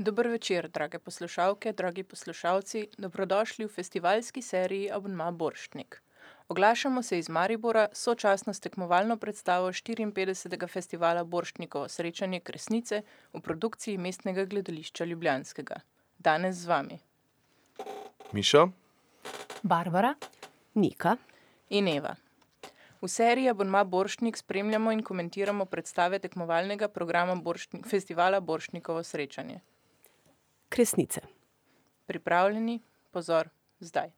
Dober večer, drage poslušalke, dragi poslušalci, dobrodošli v festivalski seriji Abonma Borštnik. Oglašamo se iz Maribora, sočasno s tekmovalno predstavo 54. festivala Borštnikovo srečanje Kresnice v produkciji Mestnega gledališča Ljubljanskega. Danes z vami Mišo, Barbara, Nika. in Eva. V seriji Abonma Borštnik spremljamo in komentiramo predstave tekmovalnega programa Borštnik, festivala Borštnikovo srečanje. Kresnice. Pripravljeni? Pozor, zdaj.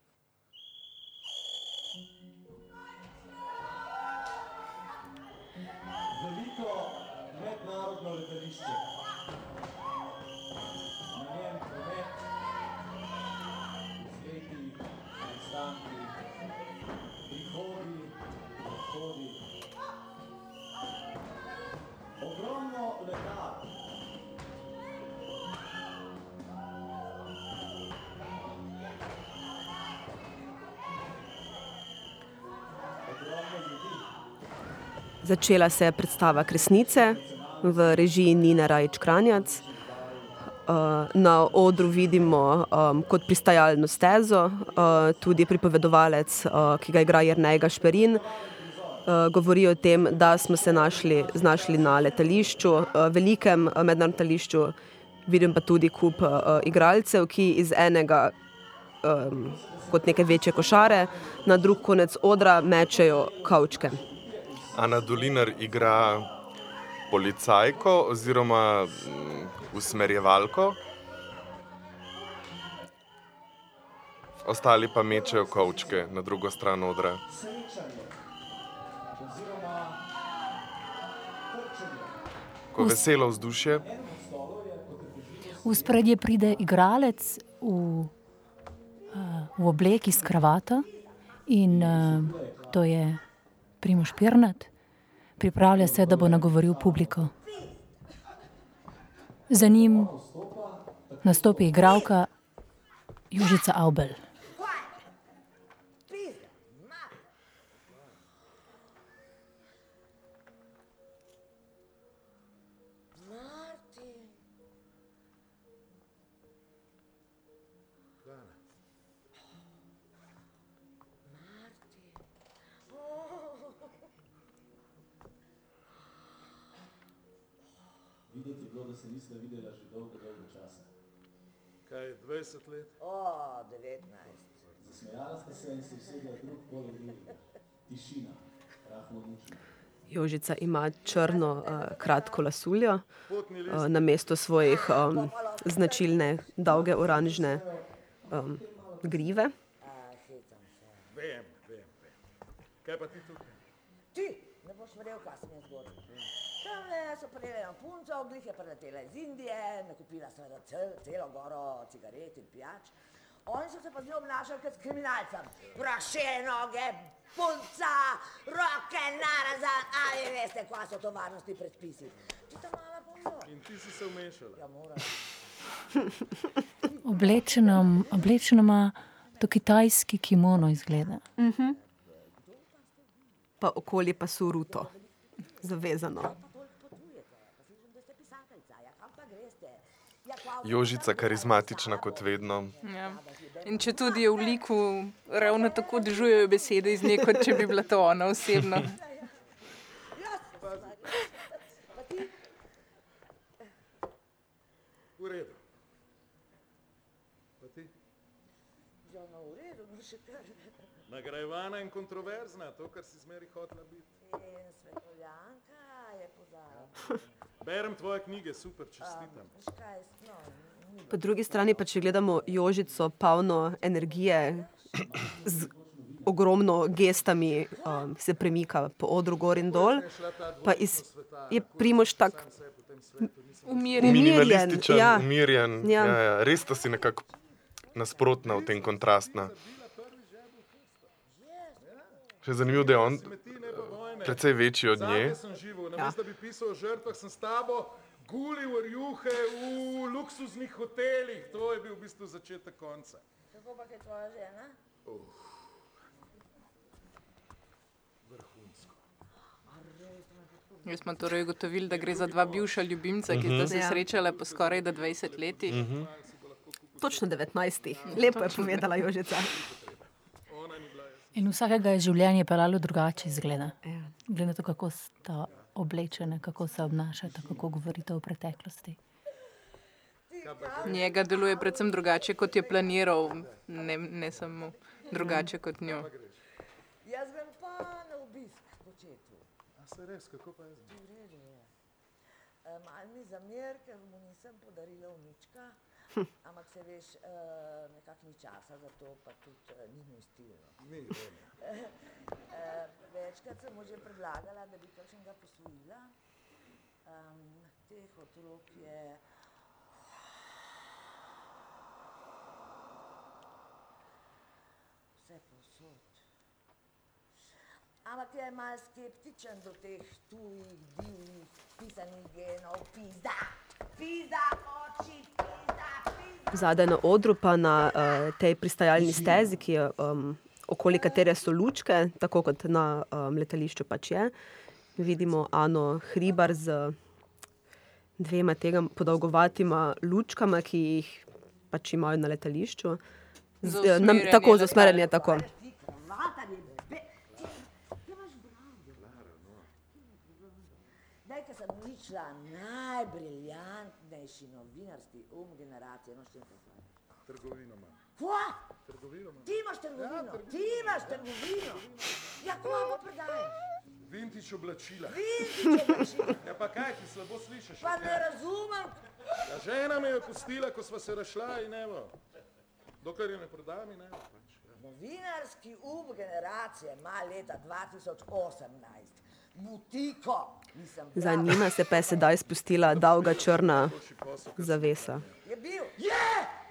Začela se je predstava Kresnice v režiji Nina Rajč Kranjac. Uh, na odru vidimo um, kot pristajalno stezo, uh, tudi pripovedovalec, uh, ki ga igra Jrnej Gašperin, uh, govori o tem, da smo se našli, znašli na letališču, uh, velikem uh, mednarodnem letališču, vidim pa tudi kup uh, igralcev, ki iz enega um, kot neke večje košare, na drug konec odra mečejo kavčke. Ana Dolinar igra policajko oziroma mm, usmerjevalko, ostali pa mečejo kovčke na drugo stran odra. Ko veselo vzdušje, v spredje pride igralec v, eh, v obleki s kravato in eh, to je Primoš Pirnat. Pripravlja se, da bo nagovoril publiko. Za njim nastopi igralka Južica Avbel. 20 let? O, 19. Zasmejala sta se in se usedla drug poleg drugega. Tišina, rahlo mučna. Jožica ima črno, uh, kratko lasuljo, uh, na mesto svojih um, značilne, dolge oranžne um, grive. Se. Vem, vem, vem. Kaj pa ti tukaj? Ti, ne boš verjel, kaj sem jaz zgodil. Tam so prijeli na punco, glih je priletela iz Indije, nakupila seveda cel, celo goro cigaret in pijač. Oni so se pa z njo obnašali kot s kriminalcem. Prašene noge, punca, roke narazan, ali veste, kva so to varnostni predpisi. Ti ta mala pozor. In ti si se vmešala. Ja, mora. Oblečena, oblečena ima to kitajski kimono izgleda. Pa okoli pa so ruto, zavezano. Potujete, pa slišim, da ste pisateljica. Ja, kam pa greste? Ja, kva Jožica karizmatična kot vedno. Ja. In če tudi je v liku, ravno tako dežujejo besede iz nje, kot če bi bila to ona osebno. V redu. Pa ti? Ja, no, v redu, no še kar. Nagrajevana in kontroverzna, to, kar si zmeri hotela biti. In svetovljanka je pozabila. Berem tvoje knjige, super, čestitam. Veš kaj, no, Po drugi strani pa, če gledamo Jožico, polno energije, z ogromno gestami um, se premika po odru gor in dol. Pa iz, je Primoš tak Umirjen. Minimalističen, ja. umirjen. Ja. Ja, ja. Res sta si nekako nasprotna v tem kontrastna. Še zanimivo, da je on Ne precej večji od nje. Zadnje sem živel, namesto da bi pisal o žrtvah, sem s tabo gulil rjuhe v luksuznih hotelih. To je bil v bistvu začetek konca. Kako pa je tvoja žena? Vrhunsko. Pa tako Mi smo torej ugotovili, da gre za dva bivša ljubimca, ki sta se Ja. srečala po skoraj 20 letih. Točno 19. Lepo je povedala Jožica. In vsakega je življenje pelalo drugače izgleda. Ja. Glede na to, kako sta oblečene, kako se obnašata, kako govorite o preteklosti. Njega deluje predvsem drugače, kot je planiral, ne, ne samo drugače kot njo. Jaz grem pa na obisk k očetu. A se res, kako pa je zdaj? V redu je. E, Mal mi zamer, ker mu nisem podarila unička, ampak se veš, e, nekako ni časa za to, pa tudi e, ni moj stil. no. Ni, vem. E, Večkrat sem mu že predlagala, da bi kakšnega posvojila. Um, teh otrok je. Vse posod. Ampak je malo skeptičen do teh tujih, divjih, pisanih genov, pizda, pizda, oči. Zadaj na odru, pa na uh, tej pristajalni stezi, ki je, um, okoli katere so lučke, tako kot na um, letališču pač je. Vidimo Ano Hribar z dvema tega podolgovatima lučkama, ki jih pač imajo na letališču. Z, eh, nam, usmerjanje tako, za usmerjanje, tako. Ti kravatar je bebe. Ti, ti imaš brado. Daj, uničila najbriljantnejši novinarski um generacije. No, se slavi? Trgovino imam. Kva? Trgovino imam. Ti imaš trgovino, ti imaš trgovino. Ja, kva pa prodajaš? Vintič oblačila. Vintič oblačila. Ja, pa kaj, ti slabo slišiš? Pa ne razumem. Ja, žena me je pustila, ko sva se rašla in evo. Dokler je ne prodam in evo. Pač, ja. Novinarski um generacije ima leta 2018. Za njima se pa je sedaj spustila dolga črna zavesa. Je bil. Je!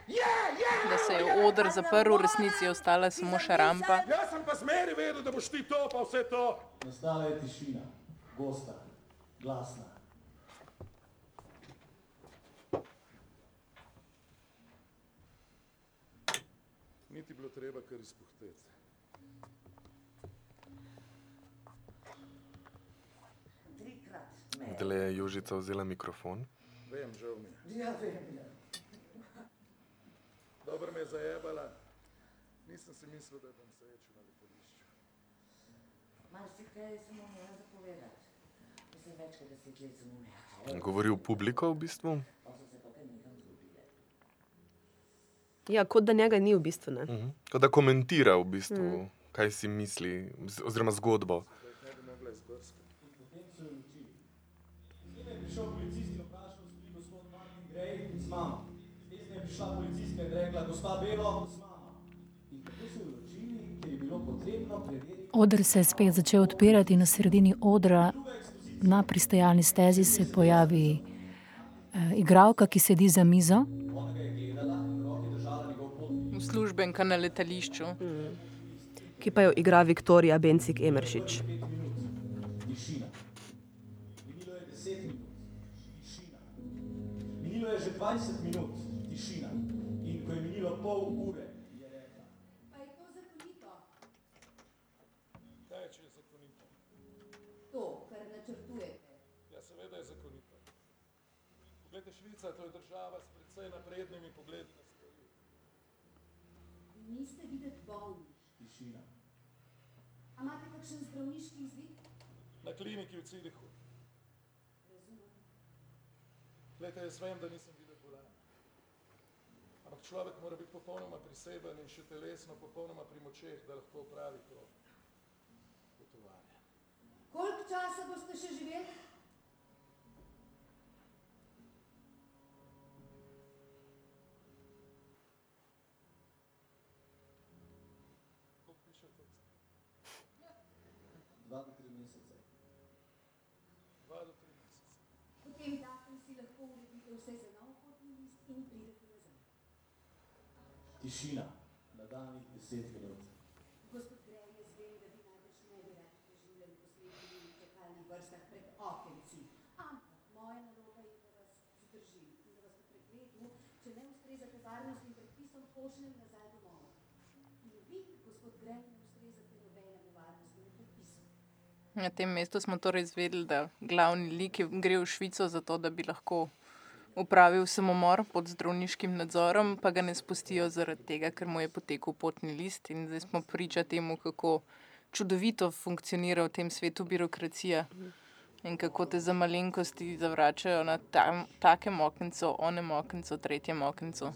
Je! Je! Da se je oder zaprl, v resnici je ostala samo še rampa. Jaz sem pa zmeri vedel, da boš ti to, pa vse to. Nastala je tišina, gosta, glasna. Ni ti bilo treba kar izpuhteti. Trikrat me. Zdaj je Jožica vzela mikrofon. Vem, žal mi je. Ja, vem, ja. Dobro me je zajebala. Nisem si mislil, da bom srečen na letališču. Marsikaj sem umela zapovedati. Mislim, več kot deset let sem umela. Govori v publiko v bistvu. Ja, kot da njega ni v bistvu. Ne? Mhm. Kot da komentira v bistvu, kaj si misli, oziroma zgodbo. Ne bi mogla izbrskati. Potem so jo učili. Zdaj je prišel policist in vprašal, spri gospod Martin Grej z mamo. Zdaj je prišla policistka in rekla, gospa Belo, z mamo. In tako so jo učili, ker je bilo potrebno preveriti. Oder se je spet začel odpirati, in na sredini odra, na pristajalni stezi, se pojavi eh, igralka, ki sedi za mizo. Uslužbenka na letališču. Ki pa jo igra Viktorija Bencik Emeršič. Minilo je 10 minut. Minilo je že 20 minut. Pol ure, je rekla. Pa je to zakonito, Kaj, če je zakonito? to, kar načrtujete? Ja, seveda je zakonito. Poglejte, Švica, to je država s precej naprednimi pogledi na stvari. Niste videti bolni. Tišina. A imate kakšen zdravniški izvid? Na kliniki v Cirihu. Glejte, jaz vem, da nisem videl človek mora biti popolnoma priseben in še telesno popolnoma pri močeh, da lahko opravi to potovanje. Koliko časa boste še živeli? Koliko piše v tekstu? Dva do tri mesece. Dva do tri mesece. Potem datum si lahko uredite vse za nov potni list in pridete nazaj. Tišina. Nadaljnjih 10 minut. Gospod Grej, jaz vem, da vi najbrž ne bi radi preživljali poslednji v čakalnih vrstah pred okenci. Ampak moja naloga je, da vas zadržim in da vas po pregledu, če ne ustrezate varnostnim predpisom, pošljem nazaj domov. In vi, gospod Grej, ne ustrezate nobenemu varnostnemu predpisu. Na tem mestu smo torej izvedeli, da glavni lik gre v Švico zato, da bi lahko upravil samomor pod zdravniškim nadzorom, pa ga ne spustijo zaradi tega, ker mu je potekel potni list. In zdaj smo priča temu, kako čudovito funkcionira v tem svetu birokracija in kako te za malenkosti zavračajo na tam, takem okencu, onem okencu, tretjem okencu.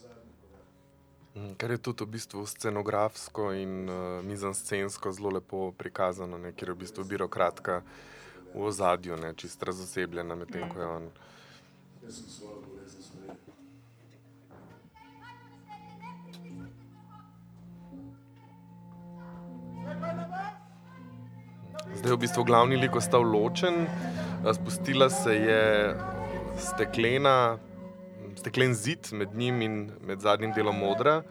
Mm, Kar je tudi v bistvu scenografsko in uh, mizanscensko zelo lepo prikazano, ne, ker je v bistvu birokratka v ozadju, ne, čist razosebljena, medtem ko je on. Zdaj je v bistvu glavni lik ostal ločen, spustila se je steklena, steklen zid med njim in med zadnjim delom modra.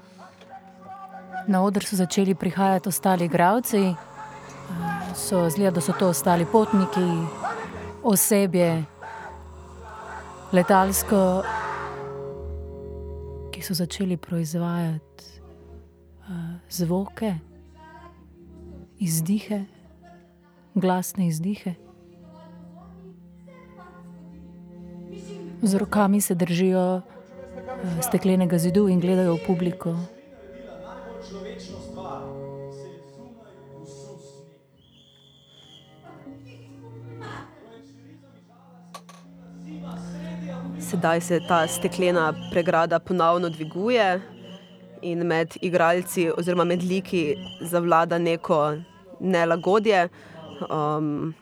Na oder so začeli prihajati ostali igravci, so zgleda, da so to ostali potniki, osebje, letalsko, ki so začeli proizvajati uh, zvoke, izdihe, glasne izdihe. Z rokami se držijo uh, steklenega zidu in gledajo v publiko. Sedaj se ta steklena pregrada ponovno dviguje in med igralci, oziroma med liki, zavlada neko nelagodje, um,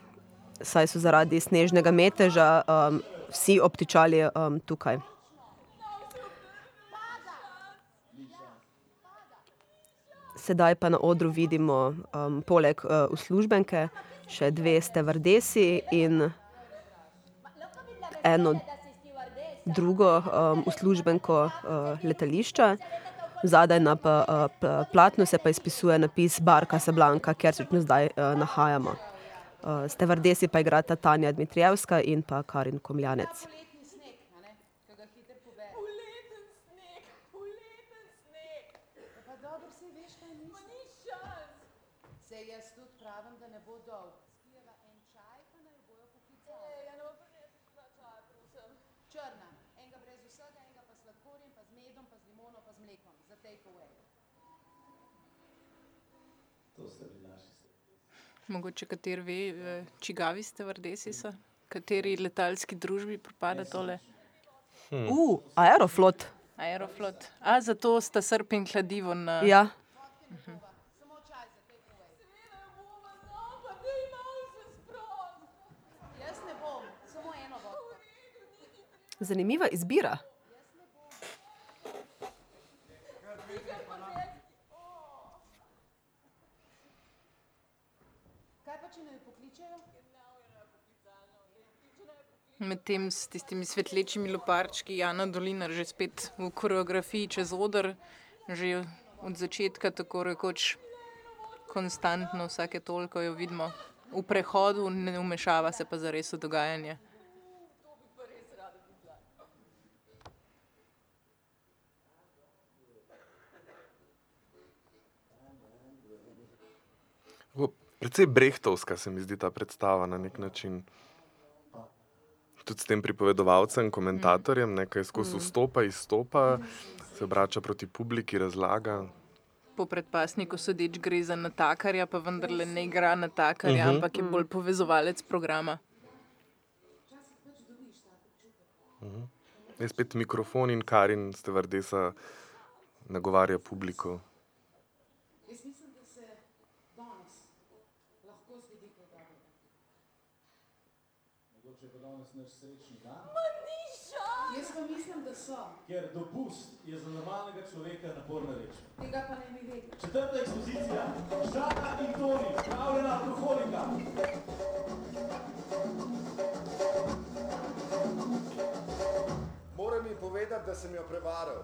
saj so zaradi snežnega meteža um, vsi obtičali um, tukaj. Sedaj pa na odru vidimo, um, poleg uh, uslužbenke, še dve stevardesi in eno drugo um, uslužbenko uh, letališča. Zadaj na pa, uh, pl- platnu se pa izpisuje napis Bar Casablanca, kjer se zdaj uh, nahajamo. Uh, stevardesi pa igrata Tanja Dmitrijevska in pa Karin Komljanec. Poletni sneg, a ne, ki ga hitro pobere. Poleten sneg, poleten sneg. Ja, Pa dobro, sej veš, kaj Ma mislim. ni šans. Sej jaz tudi pravim, da ne bo dolg. Skijeva en čaj, pa naj bojo poklicali. Ej, ja, ne prineseš dva čaja, prosim. Črna, enega brez vsega, enega pa s sladkorjem, pa z medom, pa z limono, pa z mlekom. Za take away. To ste bili naši stvari. Mogoče kateri ve, eh, čigavi ste vrdesi so, kateri letalski družbi pripada tole. Uh, Aeroflot. Aeroflot. A, zato sta srp in kladivo na. Ja, Samo čaj za take away. Seveda bova, no, pa daj malo se sprost. Jaz ne bom, samo eno vodko. zanimiva izbira. Kaj pa, če naj jo pokličejo? Medtem s tistimi svetlečimi loparčki Jana Dolinar že spet v koreografiji čez oder, že od začetka tako rekoč konstantno, vsake toliko jo vidimo. V prehodu ne umešava se pa zares v dogajanje. Tako Precej brehtovska se mi zdi ta predstava na nek način. Tudi s tem pripovedovalcem, komentatorjem, nekaj skozi vstopa, izstopa, se obrača proti publiki, razlaga. Po predpasniku sodeč gre za natakarja, pa vendarle ne igra natakarja, Mhm. ampak je bolj povezovalec programa. Je spet mikrofon in Karin Stevardesa nagovarja publiko. Jaz mislim, da se danes lahko zgodi kaj dobrega. Mogoče je pa danes naš srečni dan, Ma ni šans. Jaz pa mislim, da so. ker dopust je za normalnega človeka naporna reč. Tega pa ne bi vedel. Četrta ekspozicija, Žaka in Toni, pravljena alkoholika. Moram ji povedati, da sem jo prevaral.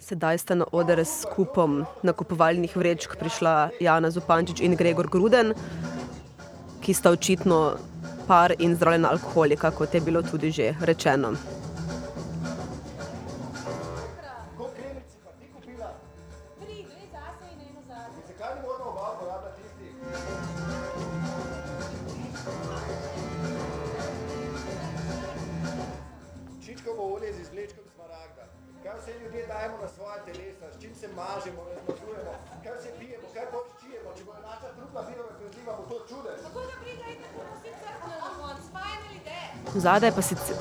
Sedaj sta na oder s kupom nakupovalnih vrečk prišla Jana Zupančič in Gregor Gruden, ki sta očitno par in zdravljena alkoholika, kot je bilo tudi že rečeno. Zadaj pa sicer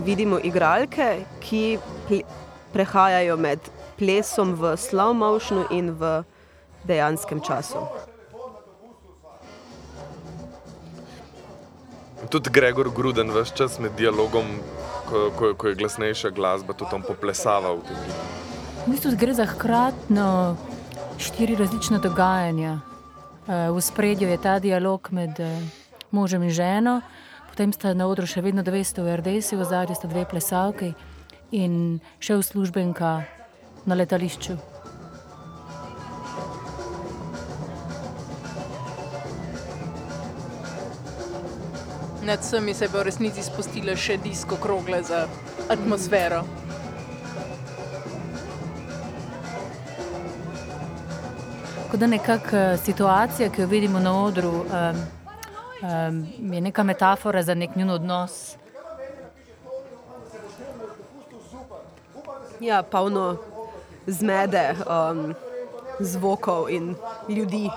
vidimo igralke, ki prehajajo med plesom v slow motionu in v dejanskem času. Tudi Gregor Gruden vse čas med dialogom, ko, ko, ko je glasnejša glasba, tudi tam poplesava v tem. V bistvu gre za hkratno štiri različna dogajanja. Eh, V spredju je ta dialog med eh, možem in ženo, potem sta na odru še vedno 200 v RDS, v zadnji sta dve plesalki in še uslužbenka na letališču. Nad vsemi se je v resnici spustila še disko krogle za atmosfero. Kot da nekakšna situacija, ki jo vidimo na odru, um, um, je neka metafora za nek njun odnos. Ja, polno zmede, um, zvokov in ljudi.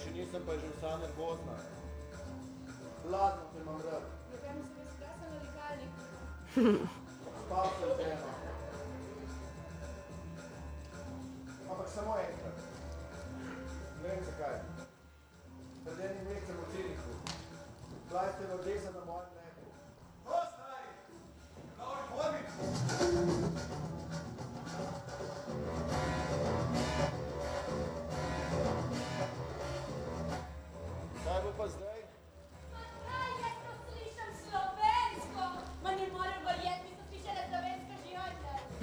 Še nisem pa že vsa nervozna. Blazno te imam rad. Ja, kaj mi se res glasa na likalnik? Spal sem z eno. Ampak samo enkrat. Ne vem zakaj. Pred enim mesecem v Cirihu. Bila je stevardesa na mojem nebu. O, stari! Dobro, formi! Kaj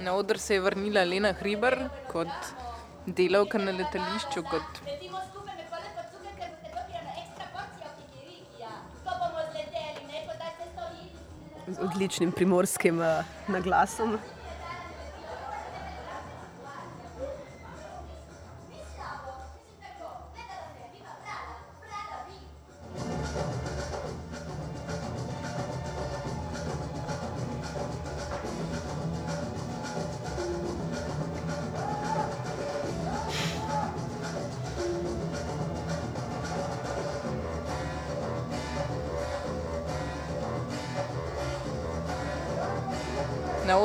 Na oder se je vrnila Lena Hriber kot delavka na letališču, kot Sedimo skupaj med pole pa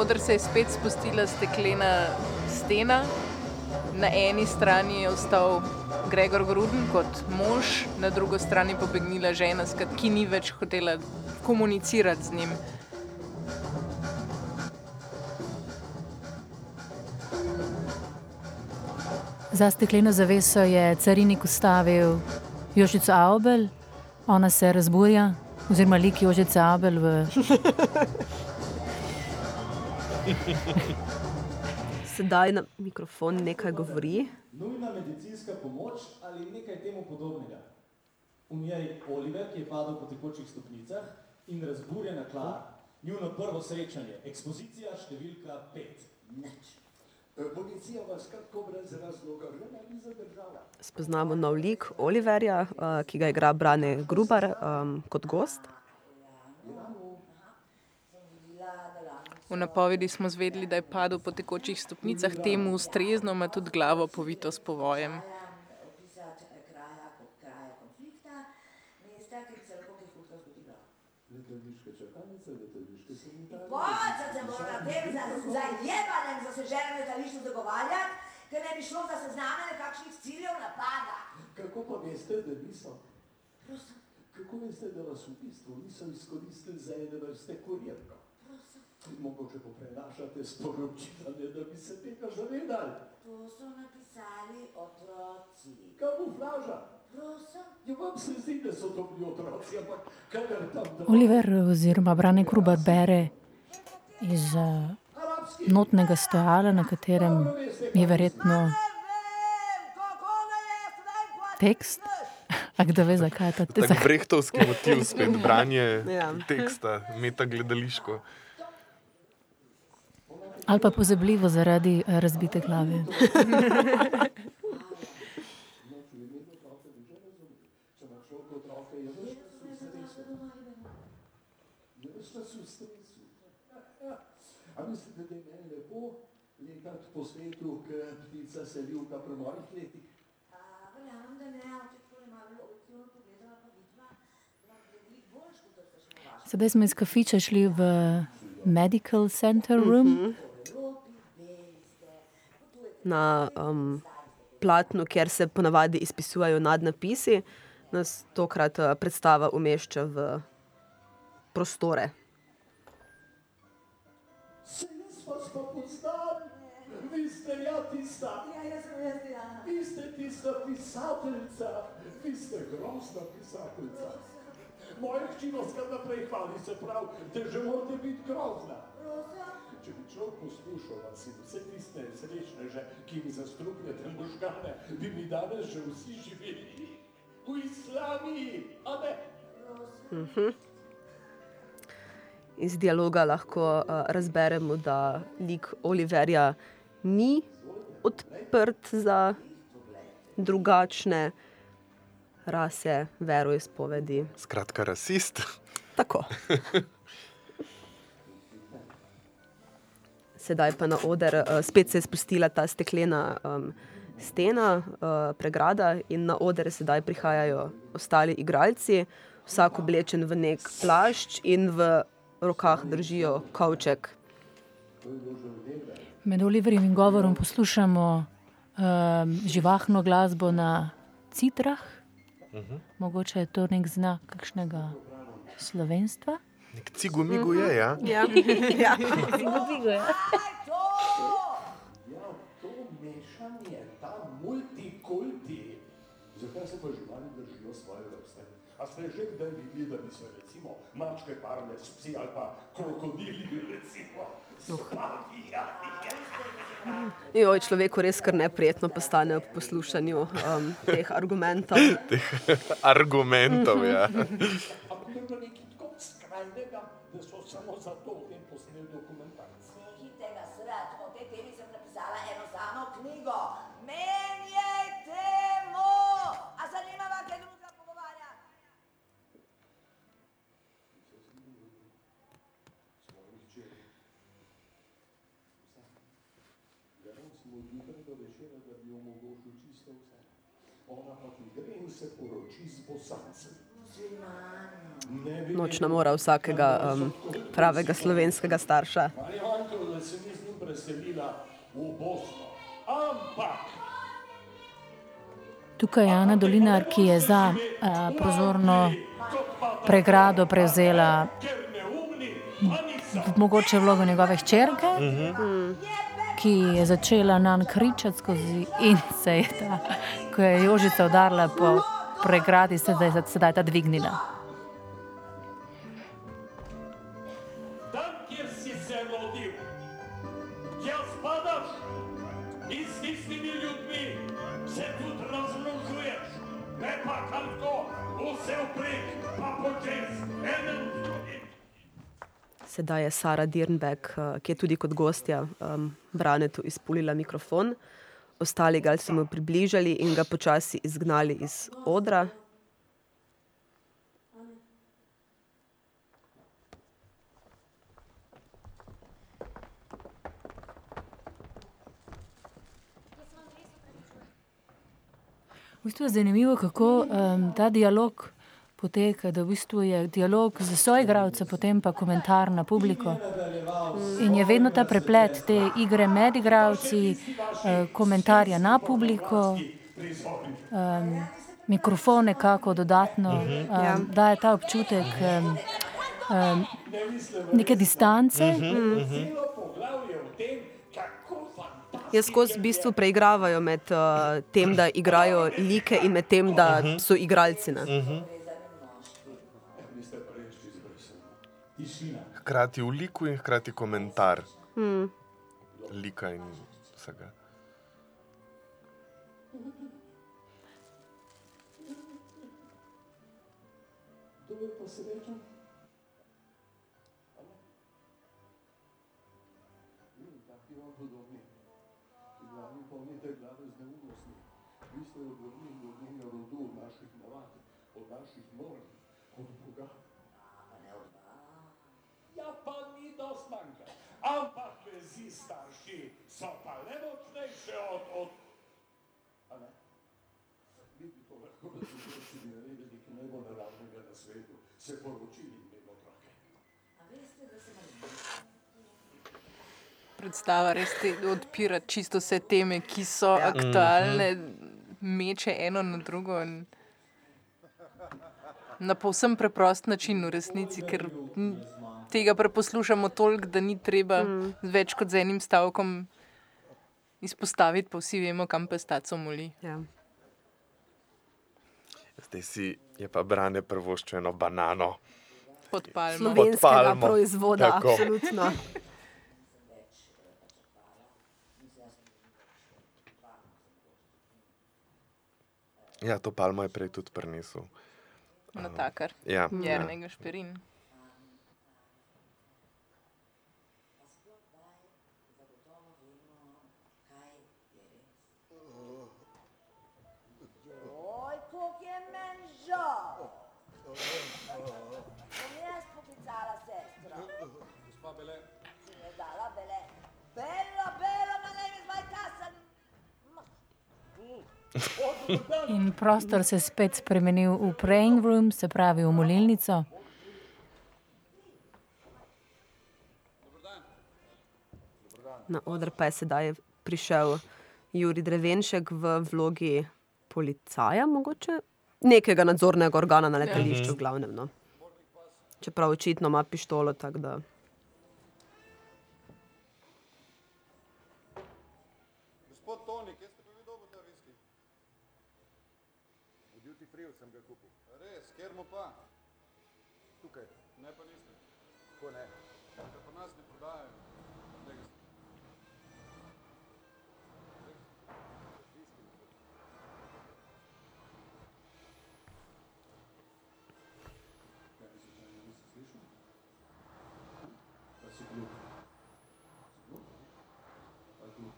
oder se je spet spustila steklena stena. Na eni strani je ostal Gregor Gruden kot mož, na drugi strani pobegnila žena, s kat- ki ni več hotela komunicirati z njim. Za stekleno zaveso je carinik ustavil Jožico Avbel, ona se razburja, oziroma lik Jožice Avbel v Sedaj na mikrofon nekaj govori. Nujna medicinska pomoč ali nekaj temu podobnega. V njej Oliver, ki je padel po tekočih stopnicah in razburjena Klara. Njuno prvo srečanje, ekspozicija številka 5. Nič. Policija vas kako brez razloga ne bi zadržala. Spoznamo nov lik Oliverja, uh, ki ga igra Brane Grubar um, kot gost. V napovedi smo zvedeli, da je padel po tekočih stopnicah, temu ustrezno ima tudi glavo povito s povojem. Kjer se mora na tem za- zajebanem zaseženem letališču zagovarjati, ker ne bi šlo za sezname kakšnih ciljev napada. Kako pa veste, da niso? Kako veste, da vas v bistvu niso izkoristili za ene vrste kurirko? Mogoče pa prenašate sporočila, ne da bi se tega zavedali. To so napisali otroci. Kamuflaža. Prosim. Ja, vam se zdi, da so to bili otroci, ampak kadar tam doma- Oliver oziroma Brane Grubar bere iz uh, notnega stojala, na katerem je verjetno tekst A kdo ve, zakaj je ta Tak zakaj? brehtovski motiv, spet branje Ja. teksta, meta gledališko. Ali pa pozabljivo zaradi eh, razbite glave. A mislite, da je meni lepo letati po svetu, kot ptica selivka pri mojih letih? Verjamem, da ne, če tako malo objektivno pogledala, pa vidva, da je veliko boljš, kot so še vaše. Sedaj smo iz kafiča šli v medical center room. Na um, platnu, kjer se ponavadi izpisujejo nadnapisi, nas tokrat uh, predstava umešča v prostore. Vi ste ja tista, Ja, jaz sem jaz, ja. vi ste tista pisateljica, vi ste grozna pisateljica. Moja hči vas kar naprej hvali, se pravi, da že morate biti grozna. Če bi človek poslušal vas in vse tiste srečne že, ki mi zastrupljate možgane, bi mi danes že vsi živeli v Islamiji, a ne? Iz dialoga lahko uh, razberemo, da lik Oliverja ni odprt za drugačne rase, veroizpovedi. Skratka, rasist. Tako. Sedaj pa na oder, uh, spet se je spustila ta steklena um, stena, uh, pregrada, in na oder sedaj prihajajo ostali igralci, vsak oblečen v nek plašč in v rokah držijo kovček. Med Oliverjevim govorom poslušamo um, živahno glasbo na citrah. Mogoče je to nek znak kakšnega slovenstva. Nek cigomigo je, ja. Ja. ja. Ja, to mešanje, ta multikulti. Zakaj se pa živali držijo svoje vrste? A ste že kdaj videli, da bi se recimo mačke parle s psi ali pa krokodili, recimo? Spavija, Joj, človeku res kar neprijetno postane ob poslušanju um, teh argumentov. Argumentov, ja. Ampak to je bilo nekaj Nočna mora vsakega um, pravega slovenskega starša. Marijanko, da se ni z njim preselila v Bosno. Ampak Tukaj je Ana Dolinar, ki je za uh, prozorno pregrado prevzela mogoče vlogo njegove hčerke, ki je začela nam kričati skozi in se je ta, ko je Jožica udarila po pregradi, se je sedaj ta dvignila. tam, kjer si se rodil, tja spadaš in s tistimi ljudmi se tudi razmnožuješ. Ne pa kar to, vse vprek, pa počez, z drugim. Sedaj je Sara Dirnbeck, uh, ki je tudi kot gostja um, Branetu izpulila mikrofon. Ostali ga so mu približali in ga počasi izgnali iz odra. V bistvu je zanimivo, kako um, ta dialog poteka, da v bistvu je dialog z soigravcem, potem pa komentar na publiko. In je vedno ta preplet te igre med igravci, uh, komentarja na publiko, um, mikrofon nekako dodatno um, daje ta občutek um, um, neke distance. O tem, kako fantastično. Jaz skozi v bistvu preigravajo med uh, tem, da igrajo like in med tem, da so igralci. Ne? Niste Hkrati v liku in hkrati komentar mm. lika in vsega. Thank you. Ampak vezi starši so pa le močnejše od, od... A ne? Vi bi to lahko razumeli, če bi naredili nekaj najbolj naravnega na svetu, se poročili in imeli otroke. Predstava res te odpira čisto vse teme, ki so ja. aktualne, meče eno na drugo. In na povsem preprost način, v resnici, ker tega preposlušamo toliko, da ni treba mm. več kot z enim stavkom izpostaviti, pa vsi vemo, kam pestaco moli. Ja. Zdaj si je pa branje prvoščil eno banano. Pod palmo. Slovenskega palmo. proizvoda, Tako. absolutno. Ja, to palmo je prej tudi prinesel. Natakar. Ja, Jernega šperin. Bom jaz poklicala sestro. Gospa Bele, Si mi je dala bele. Bello, bello, ma lei mi sbaglia cassa. In prostor se je spet spremenil v praying room, se pravi v molilnico. Na oder pa je sedaj prišel Juri Drevenšek v vlogi policaja, mogoče nekega nadzornega organa na letališču, v glavnem. No. Čeprav očitno ima pištolo, tako da. Res, kjer mu pa? Tukaj. Ne pa niste. Kako ne? Ker pa nas ne prodajajo. Tega s- Pa si glup. Si glup? Pa glup.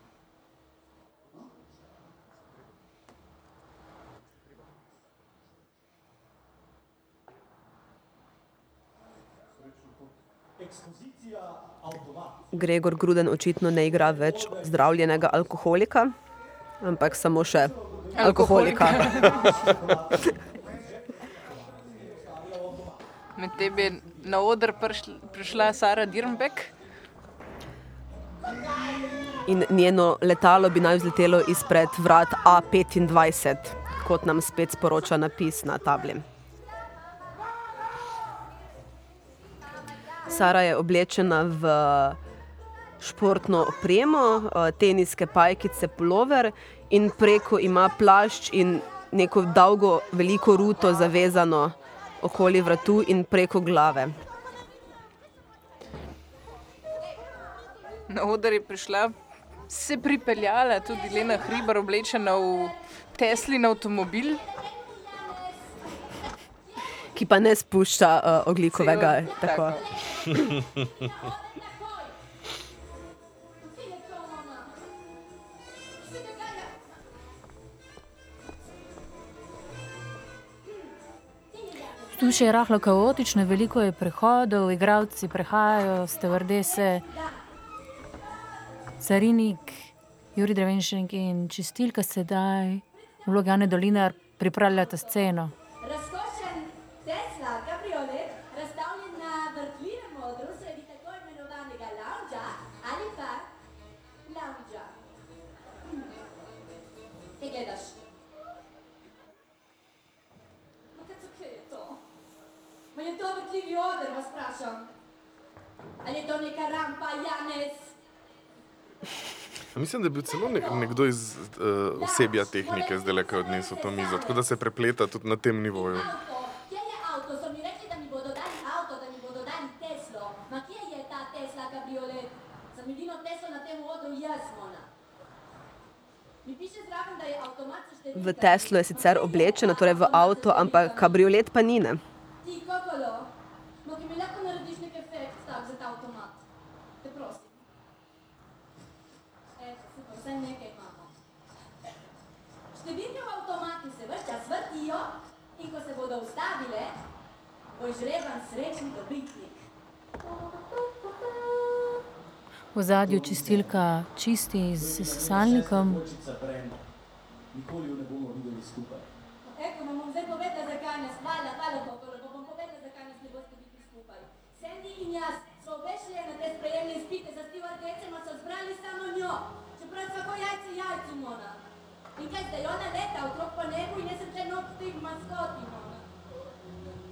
Ekspozicija avtomat. Gregor Gruden očitno ne igra več zdravljenega alkoholika, ampak samo še alkoholika. Medtem je na oder prišla, prišla Sara Dirnbek. In njeno letalo bi naj vzletelo izpred vrat A25, kot nam spet sporoča napis na tabli. Sara je oblečena v športno opremo, eh, teniske pajkice, polover in preko ima plašč in neko dolgo, veliko ruto zavezano okoli vratu in preko glave. Na oder je prišla, se pripeljala tudi Lena Hribar, oblečena v Teslin avtomobil. Ki pa ne spušča uh, oglikovega. CO2, Tako. tako. Tu še je rahlo kaotično, veliko je prehodov, igravci prehajajo, stevardese, carinik, Juri Drevenšek in čistilka sedaj v vlogi Ane Dolinar pripravljata sceno. Vrtljivi oder, vas vprašam? Ali je to neka rampa, Janez? Mislim, da je bil celo ne, nekdo iz uh, osebja tehnike zdaj le kaj odnesel to mizo, tako da se prepleta tudi na tem nivoju. Avto, kje je avto? So mi rekli, da mi bodo dali avto, da mi bodo dali Teslo. Ma kje je ta Tesla kabriolet? Sem edino Teslo na tem odru jaz, Mona. Mi piše zraven, da je avtomat za številke. V Teslo je sicer oblečena, torej v avto, ampak kabriolet pa ni. Ne? Ti, kako narediš nek efekt tak za ta avtomat? Te prosim. Eto, super, vsaj nekaj imamo. Številke v avtomatu se ves čas vrtijo in ko se bodo ustavile, bo žreban srečni dobitnik. V zadju čistilka čisti z sesalnikom. Nikoli jo ne bomo videli skupaj. Eko, vam bom zdaj povedala, zakaj nas, hvala, hvala Bogu, lepo bom povedala, zakaj nas ne boste biti skupaj. Sandy in jaz smo obe šli na te sprejemne izpite za stevardese, ma so zbrali samo njo, čeprav svako jajce jajcu mona. In kaj zdaj, ona leta okrog po nebu in jaz sem tle nog tih maskoti mona.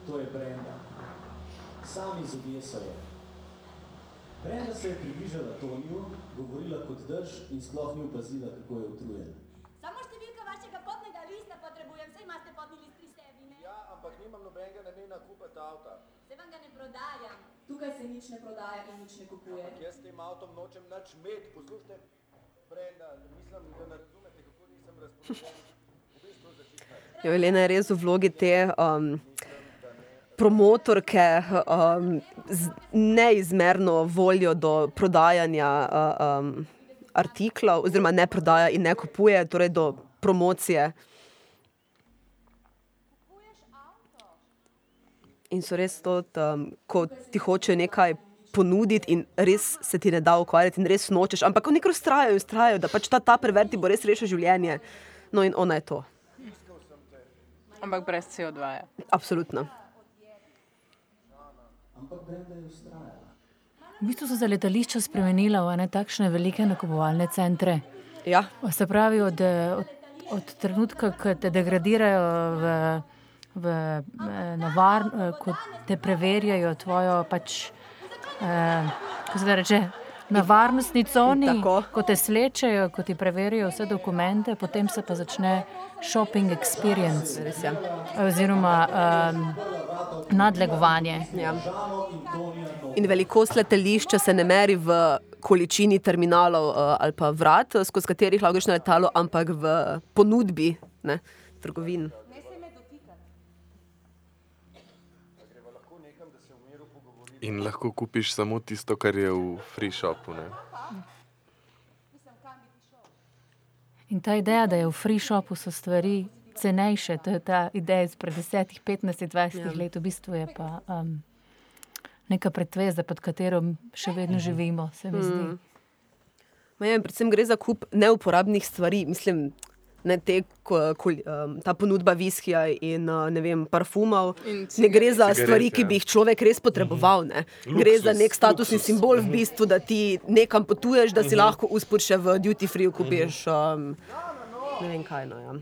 To je Brenda. Sami zobje so je. Brenda se je približala Toniju, govorila kot drž in sploh ni opazila, kako je utrujen. Samo številka vašega potnega lista potrebujem, saj imate potni list pri sebi, ne? Ja, ampak nimam nobenega namena kupiti avta. Se vam ga ne prodajam. Tukaj se nič ne prodaja in nič ne kupuje. Ampak jaz s tem avtom nočem nič imeti. Poslušajte, Brenda, mislim, da ne razumete, kako nisem razpoložen. Jo, Elena je res v vlogi te um, promotorke um, z neizmerno voljo do prodajanja uh, um, artiklov, oziroma ne prodaja in ne kupuje, torej do promocije. In so res to, um, ko ti hoče nekaj ponuditi in res se ti ne da ukvarjati in res nočeš, ampak oni kar ustrajajo in ustrajajo, da pač ta, ta preverti bo res rešil življenje. No in ona je to. Ampak brez CO2. -ja. Absolutno. Ampak Brenda je ustrajala. V bistvu so se letališča spremenila v ene takšne velike nakupovalne centre. Ja. Se pravi, od, od, od trenutka, ko te degradirajo v, v eh, navar, eh, ko te preverjajo tvojo pač, eh, kako se da reče, na varnostni coni, Tako. ko te slečejo, ko ti preverijo vse dokumente, potem se pa začne shopping experience. Res je. Oziroma um, nadlegovanje. Ja. In velikost letališča se ne meri v količini terminalov uh, ali pa vrat, skozi katerih lahko greš na letalo, ampak v ponudbi ne, trgovin. In lahko kupiš samo tisto, kar je v free shopu. Ne? In ta ideja, da je v free shopu so stvari cenejše, to je ta ideja izpred 10, 15, 20 ja. let, v bistvu je pa um, neka pretveza, pod katero še vedno živimo, se mi zdi. Mm. Ma Ja, predvsem gre za kup neuporabnih stvari. Mislim, ne te, ko, ko, um, ta ponudba viskija in uh, ne vem, parfumov. In Ne gre za cigaret, stvari, ki bi jih človek res potreboval. Ne. Gre za nek statusni luksuz. simbol, v bistvu, da ti nekam potuješ, da si lahko uspod še v duty free kupiš. Um, ne vem kaj. No, ja.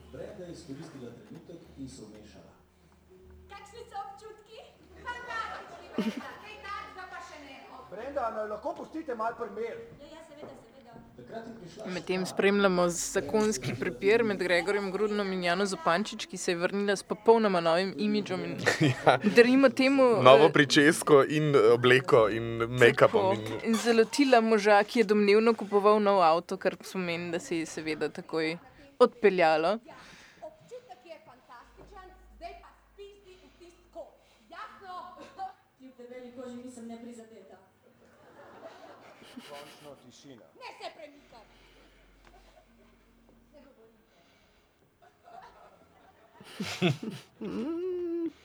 Brenda naj lahko pustite malo primer. Ja, ja, seveda, seveda. Takrat je prišla Medtem spremljamo zakonski prepir med Gregorjem Grudnom in Jano Zupančič, ki se je vrnila s popolnoma novim imidžom in darimo temu Novo eh, pričesko in eh, obleko in make-upom. In... In zalotila moža, ki je domnevno kupoval nov avto, kar pomeni, da se je seveda takoj odpeljalo. Občutek je fantastičen, zdaj pa spizdi v tisti kot. Jasno? Kljub debeli koži nisem neprizadeta. Končno tišina. Ne se premikaj.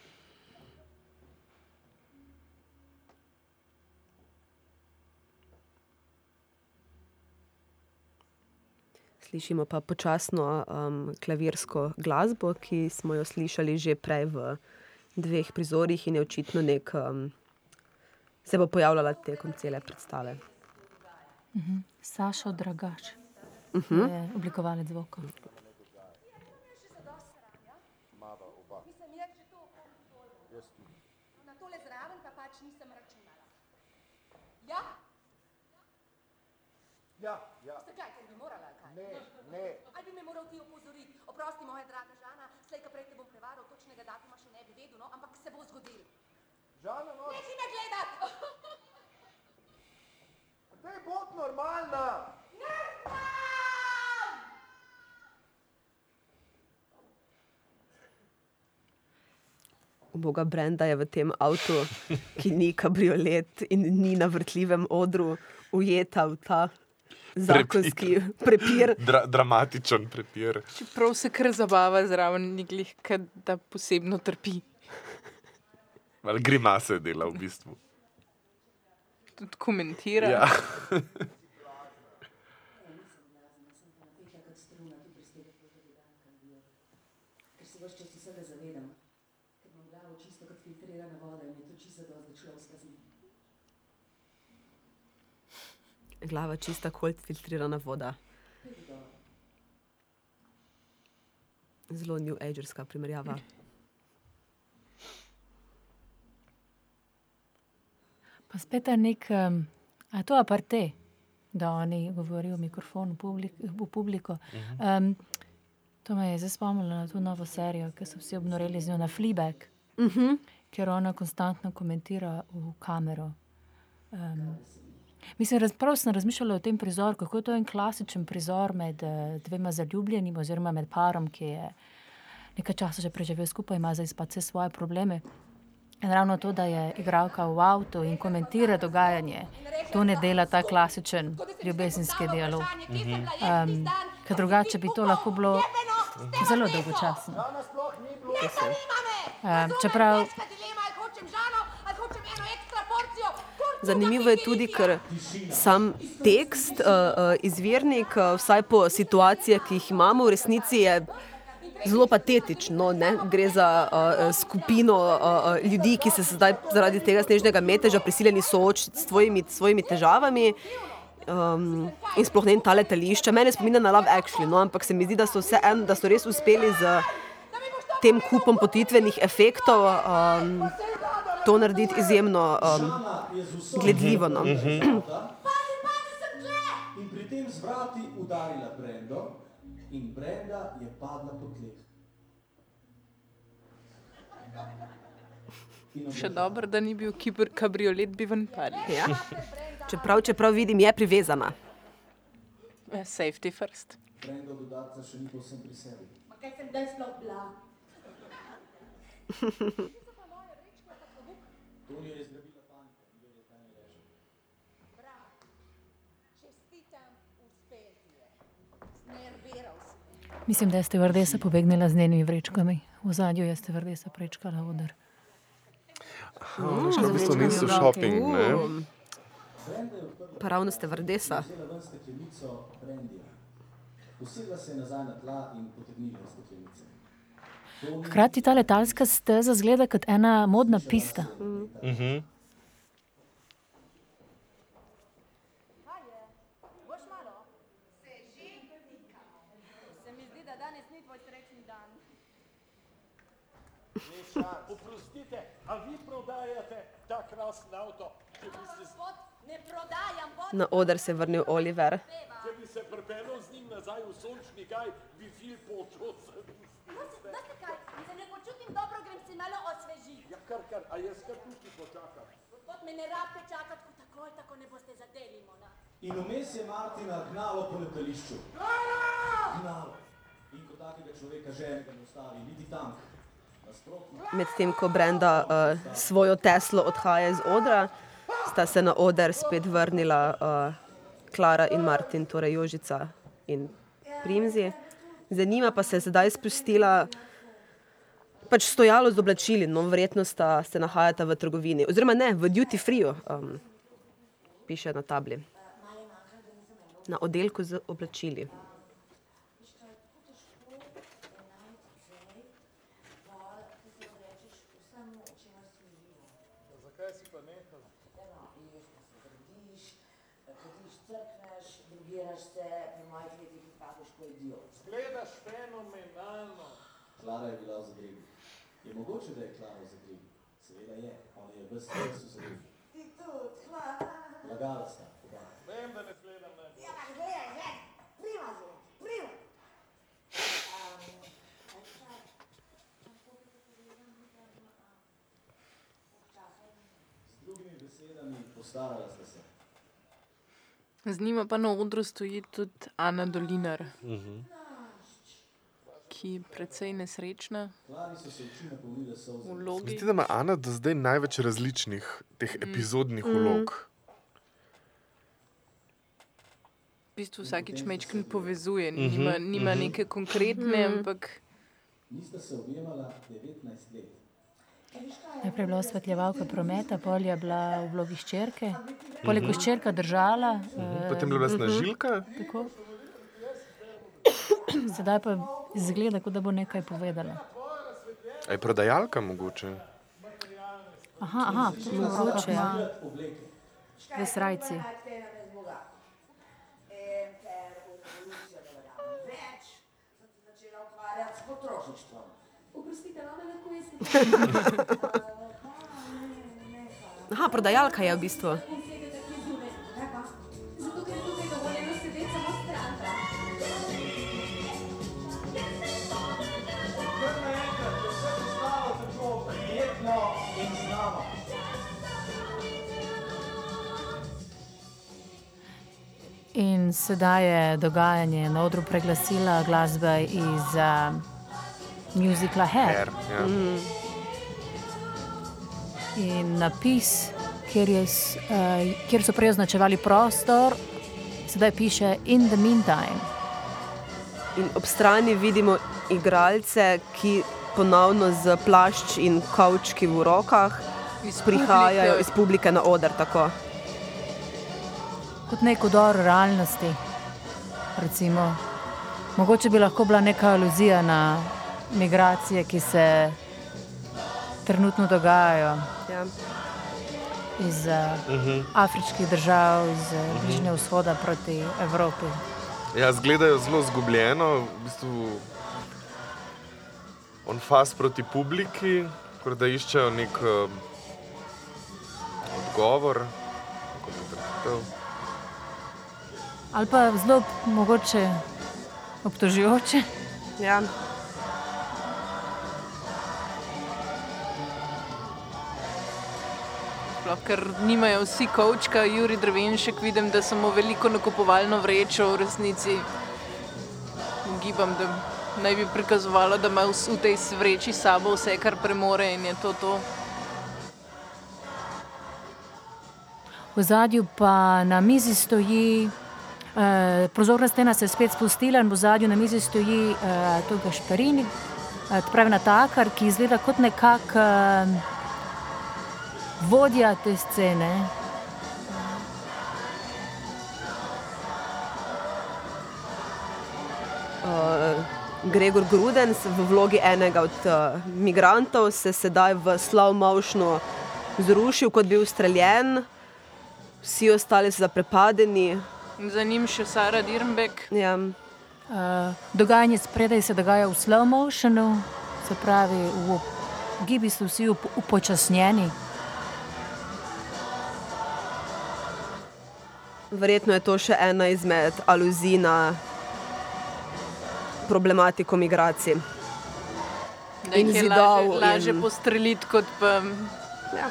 Slišimo pa počasno um, klavirsko glasbo, ki smo jo slišali že prej v dveh prizorih in je očitno nek. Um, se bo pojavljala tekom cele predstave. Sašo Dragač uh -huh. je oblikovalec zvokov. Mislim, jaz že to Na tole zraven pa pač nisem računala. Ja, Ja, ja. zakaj, ker bi morala, kaj? Ne, ne. Ali bi me moral ti opozoriti? Oprosti, moja draga Žana, slej, ko prej te bom prevaral, točnega datuma še ne bi vedel, no, ampak se bo zgodil. Žana, no, Nehi me gledat! daj bod normalna. Boga Brenda je v tem avtu, ki ni kabriolet in ni na vrtljivem odru, ujeta v ta zakonski prepir. Dra dramatičen prepir. Čeprav se kar zabava zraven, kad da posebno trpi. Ali grimase dela v bistvu. Tudi komentira. Ja. Ker se vse čas vsega zavedam, ker imam glavo čisto kot filtrirana voda in je to čisto dosti, da človeška zim. Glava čista, kot filtrirana voda. Zelo new agerska primerjava. Pa spet je nek, um, a je to aparte, da oni govorijo v mikrofon v, publik, v publiko. Um, to me je zdaj spomnilo na to novo serijo, ki so vsi obnoreli z njo na Fleabag, Uh -huh. ker ona konstantno komentira v kamero. Um, mislim, raz, prav sem razmišljala o tem prizoru, kako je to en klasičen prizor med uh, dvema zaljubljenima, oziroma med parom, ki je nekaj časa že preživel skupaj, ima zdaj pa vse svoje probleme. In ravno to, da je igralka v avtu in komentira dogajanje, to ne dela ta klasičen ljubezenski dialog. Um, ker drugače bi to lahko bilo zelo dolgočasno. Um, čeprav Zanimivo je tudi, ker sam tekst, uh, uh, izvirnik, uh, vsaj po situacijah, ki jih imamo, v resnici je zelo patetičen. No, ne? Gre za uh, skupino uh, ljudi, ki se zdaj zaradi tega snežnega meteža prisiljeni soočiti s svojimi, svojimi težavami. Um, in sploh ne ta letališča. Mene spominja na Love Actually, no, ampak se mi zdi, da so, en, da so res uspeli z tem kupom potitvenih efektov um, to narediti izjemno um, gledljivo. No. In pri tem z vrati udarila Brendo, in Brenda je padla po tleh. Še dobro, da ni bil kibr, kabriolet, bi ven padli. Ja. Čeprav, čeprav vidim, je privezana. Ja, Safety first. Brendo dodatno še ni povsem pri sebi. Ma kaj sem zdaj sploh bila? To je zdravila panika, in vedeti, kaj naj reče. Čestitam, uspel je. Znerviral si. mislim, da je stevardesa pobegnila z njenimi vrečkami. V zadju je stevardesa prečkala odr. Ono šlo v bistvu niso shopping, ne? Pa ravno ste vrdesa. Vzela ven steklenico brendija. Usedla se je nazaj na tla in potegnila steklenice. Hkrati ta letalska steza zgleda kot ena modna pista. Mhm. Boš malo? Se že dotikamo. Se mi zdi, da danes ni tvoj srečni dan. Oprostite, a vi prodajate ta krasen avto? Na oder se je vrnil Oliver. če bi se pripeljal z njim nazaj v sončni kaj, bi fil počutil. Veste kaj, mi se ne počutim dobro, grem si malo osvežiti. Ja, kar, kar, a jaz kar tukaj počakam. Gospod, me ne rabite čakati, ko takoj, tako ne boste zadeli, mona. In vmes je Martina gnalo po letališču. Gnalo. In ko takega človeka ženega ne ustavi, niti tank. Nasprotno. Medtem ko Brenda uh, svojo Teslo odhaja iz odra, sta se na oder spet vrnila uh, Klara in Martin, torej Jožica in Primzi. Za njima pa se je sedaj spustila pač stojalo z oblačili, no verjetno sta se nahajata v trgovini, oziroma ne, v duty free, um, piše na tabli. Na oddelku z oblačili. Gledaš fenomenalno. Klara je bila v zadregi. Je mogoče, da je Klara v zadregi? Seveda je. Ona je ves čas v zadregi. Ti tudi, hvala. Lagala sta. oba. Vem, da ne gledam na Ja, pa gledaj, ne, prima zelo, prima. Z drugimi besedami, postarala sta se. Z njima pa na odru stoji tudi Ana Dolinar, ki je precej nesrečna vlogi. Se, da ima Ana do zdaj največ različnih teh epizodnih vlog. V bistvu vsakič mečkin povezuje, Mhm, nima, nima mhm. neke konkretne, ampak Nista se objemala 19 let. Najprej je bila osvetljevalka prometa, pol je bila v vlogi ščerke, poleg ko ščerka držala. eh, Potem je bila snažilka. Tako. Sedaj pa izgleda, kot da bo nekaj povedala. A je prodajalka mogoče? Aha, aha, mogoče, ja. V srajci. Aha, prodajalka je v bistvu. In sedaj je dogajanje na odru preglasila glasba iz uh, muzikla Hair. Hair, ja. In napis, kjer, je, uh, kjer so prej označevali prostor, sedaj piše In the meantime. In ob strani vidimo igralce, ki ponovno z plašč in kavčki v rokah Iz prihajajo publike. iz publike na oder. Tako. Kot nek udor realnosti. Recimo. Mogoče bi lahko bila neka aluzija na migracije, ki se trenutno dogajajo Ja. iz uh, afriških držav, iz uh, Bližnjega vzhoda proti Evropi. Ja, zgledajo zelo zgubljeno, v bistvu on fas proti publiki, kot da iščejo nek um, odgovor, kako bi trditev. Ali pa zelo mogoče obtožujoče. Ja. Sploh, ker nimajo vsi kočka, Juri Drevenšek, vidim, da samo veliko nakupovalno vrečo v resnici. Gibam, da naj bi prikazovalo, da ima vs- v tej vreči sabo vse, kar premore in je to to. V zadju pa na mizi stoji, prozorna stena se je spet spustila in v zadju na mizi stoji eh, to Gašparini, eh, pravi natakar, ki izgleda kot nekak eh, vodja te scene. Uh, Gregor Grudens v vlogi enega od uh, migrantov se sedaj v motionu zrušil, kot bi bil streljen, vsi ostali so zaprepadeni. Za njim še Sara Dirnbek. Ja. Uh, dogajanje spredaj se dogaja v slow motionu, se pravi, v, gibi so vsi up, upočasnjeni. Verjetno je to še ena izmed aluzij na problematiko migracij. Da jih je laže, laže in- postreliti kot pa. Ja.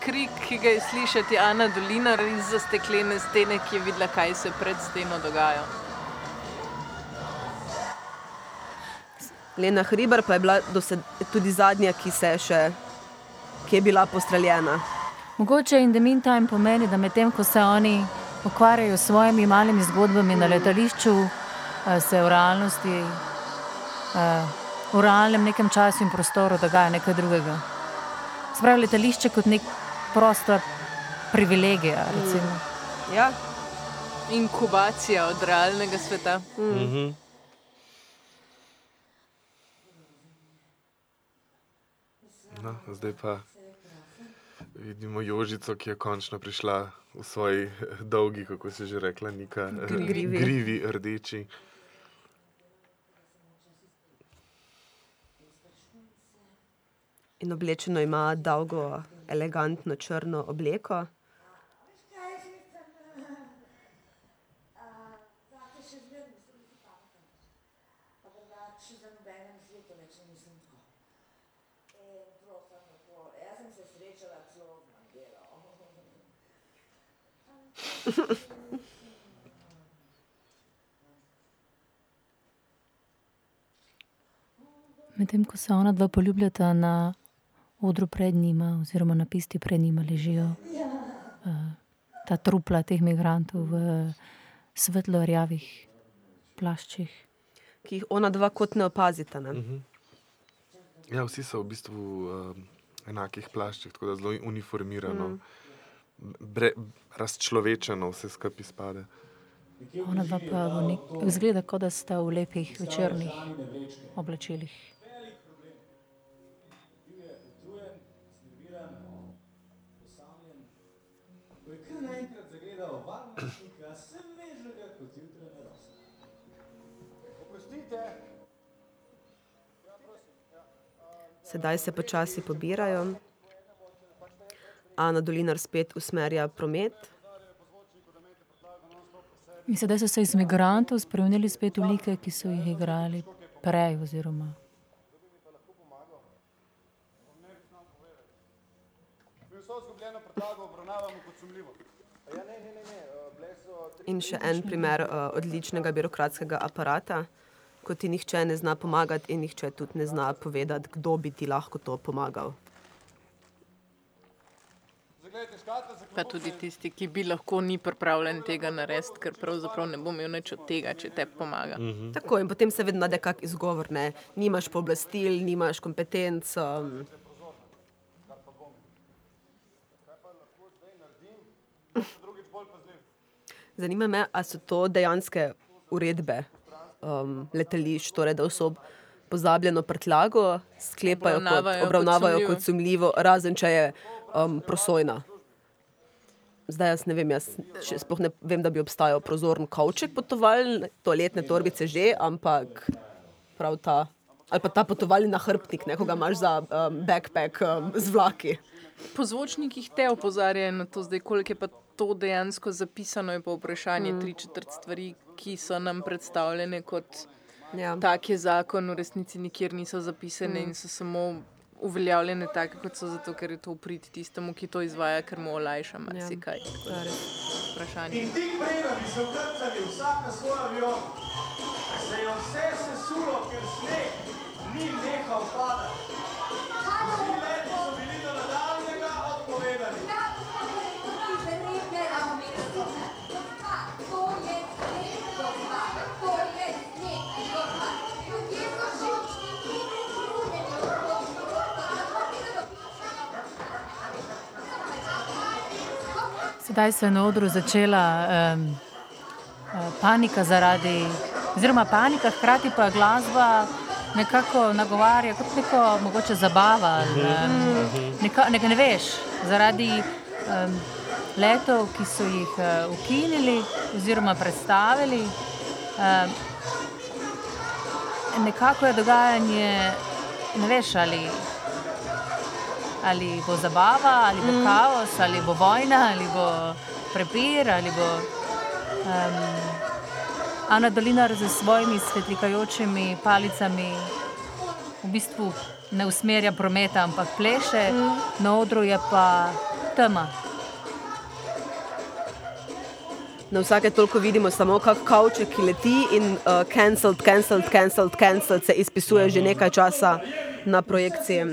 Krik, ki ga je slišati Ana Dolinar iz zasteklene stene, ki je videla, kaj se pred steno dogaja. Lena Hriber pa je bila dosed, tudi zadnja, ki, se še, ki je bila postreljena. Mogoče in the meantime pomeni, da medtem ko se oni ukvarjajo s svojimi malimi zgodbami na letališču, eh, se v realnosti, eh, v realnem nekem času in prostoru dogaja nekaj drugega. Spravi letališče kot nek prostor privilegija. Recimo. Ja. Inkubacija od realnega sveta. Mhm. No, zdaj pa vidimo Jožico, ki je končno prišla v svoji eh, dolgi, kako se je že rekla, neka eh, Grivi. grivi rdeči. In oblečeno ima dolgo, elegantno črno obleko. Medtem ko se ona dva poljubljata na odru pred njima, oziroma na pisti pred njima, ležijo uh, ta trupla teh migrantov v svetlo-rjavih plaščih. Ki jih ona dva kot ne opazita. Ne? Mhm. Ja, vsi so v bistvu uh, enakih plaščih, tako da zelo uniformirano, mm. bre, razčlovečeno vse skupaj izpade. Ona dva pa v nek, izgleda, kot da sta v lepih večernih oblačilih. Sedaj se počasi pobirajo. Ana Dolinar spet usmerja promet. In sedaj so se iz migrantov spremenili spet v like, ki so jih igrali prej. Oziroma. In še en primer uh, odličnega birokratskega aparata, ko ti nihče ne zna pomagati, in nihče tudi ne zna povedati, kdo bi ti lahko to pomagal. Pa tudi tisti, ki bi lahko ni pripravljen tega narediti, ker pravzaprav ne bo imel nič od tega, če te pomaga. Mhm. Tako in potem se vedno najde kak izgovor, ne? nimaš pooblastil, nimaš kompetenc. Um, zanima me, ali so to dejanske uredbe um, letališč, torej da osob pozabljeno prtljago sklepajo Obravnavajo kot, kot obravnavajo sumljivo. kot sumljivo, razen če je um, prosojna. Zdaj jaz ne vem, jaz sploh ne vem, da bi obstajal prozoren kavček potovalni, toaletne torbice že, ampak prav ta. Ali pa ta potovalni nahrbtnik, nekoga imaš za um, backpack um, z vlaki. Po zvočnikih te opozarjajo na to, zdaj, koliko je pa to dejansko zapisano, je pa vprašanje mm. tri četrt stvari, ki so nam predstavljene kot Ja. tak je zakon, v resnici nikjer niso zapisane Mm. in so samo uveljavljene take, kot so zato, ker je to uprit tistemu, ki to izvaja, ker mu olajša marsikaj. Tako da Vprašanje. In tik preden bi se vkrcali vsak na svoj avion, se je vse sesulo, ker sneg ni nehal padati. Sedaj se je na odru začela um, panika zaradi, oziroma panika, hkrati pa glasba nekako nagovarja kot neko mogoče zabava. ali, Um, neka, ne, ne veš, zaradi um, letov, ki so jih uh, ukinili oziroma predstavili. Um, nekako je dogajanje, ne veš ali ali bo zabava, ali bo mm. kaos, ali bo vojna, ali bo prepir, ali bo. Um, Ana Dolinar z svojimi svetlikajočimi palicami v bistvu ne usmerja prometa, ampak pleše, mm. na odru je pa tema. Na vsake toliko vidimo samo kak kavček, ki leti in uh, cancelled, cancelled, cancelled, cancelled se izpisuje že nekaj časa na projekciji.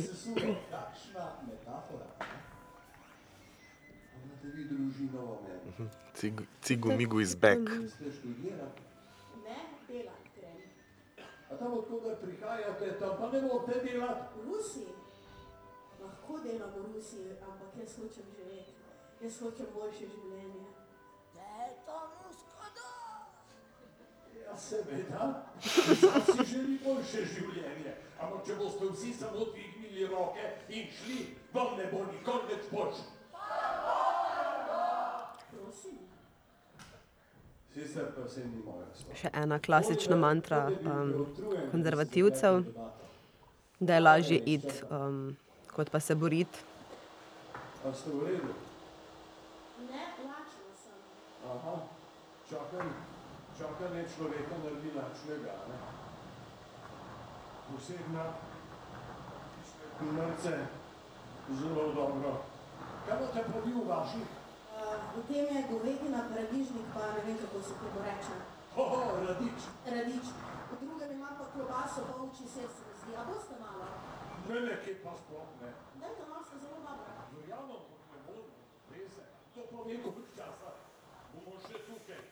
Cigu migu iz back. Ne. A tam, odkuder prihajate, tam pa ne morete delati? V Rusiji? Lahko delam v Rusiji, ampak jaz hočem živeti. Jaz hočem boljše življenje. Ja, seveda. Sam si želi boljše življenje. Ampak če boste vsi samo dvignili roke in šli, vam ne bo nikoli več boljše. Še ena klasična mantra um, konzervativcev, da je lažje iti, um, kot pa se boriti. A ste v redu? Ne, lačna sem. Aha, čakaj, čakanje človeka naredi lačnega, ne? Posebna, mrce, zelo dobro. Kaj imate pa vi v vaših? Uh, v tem je govedina, paradižnik, pa ne vem, kako se temu reče. Oho, radič. Radič. V drugem ima pa klobaso, pa uči se mi priložnosti, a boste malo? Ne, ne, kje pa sploh ne. Dajte malo, ste zelo dobra. Verjamem, ne morem, res je. To pa vem, koliko časa bomo še tukaj. Ne.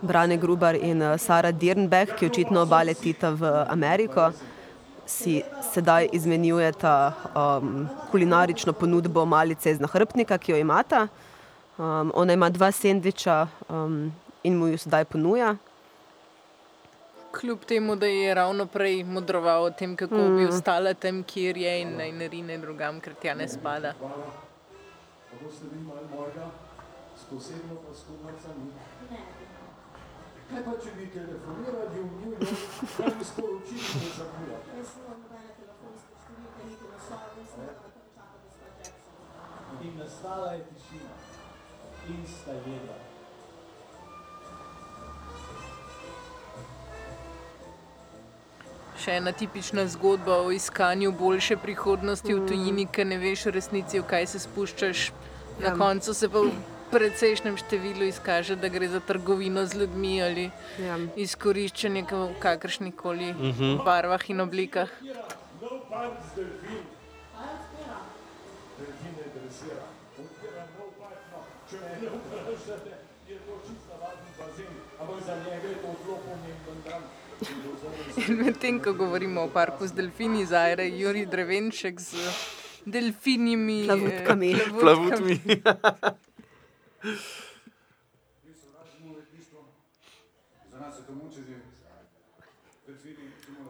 Brane Grubar in eh, Sara Dirnbeh, ki očitno oba letita v Ameriko, si sedaj izmenjujeta um, kulinarično ponudbo malice iz nahrbtnika, ki jo imata. Um, ona ima dva sendviča um, in mu jo sedaj ponuja. Kljub temu, da je ravno prej modroval o tem, kako mm. bi ostala tam, kjer je in naj ne rine drugam, ker tja ne spada. Hvala. Pa boste vi malo mojega, s posebno pa s kumarcami. Kaj pa, če bi telefonirali v New York, kaj bi sporočili, da zamuja? Jaz nimam nobene telefonske številke, niti naslova, da me tam čaka gospa Jackson. In nastala je tišina. In sta jedla. Še ena tipična zgodba o iskanju boljše prihodnosti v tujini, ker ne veš v resnici, v kaj se spuščaš. Na Ja. koncu se pa precejšnjem številu izkaže, da gre za trgovino z ljudmi ali Ja. izkoriščanje v kakršnih koli Mhm. barvah in oblikah. Medtem, ko govorimo o parku z delfini, zajre Juri Drevenšek z delfinimi eh, Plavutkami. Plavutmi. Za nas je to mučenje.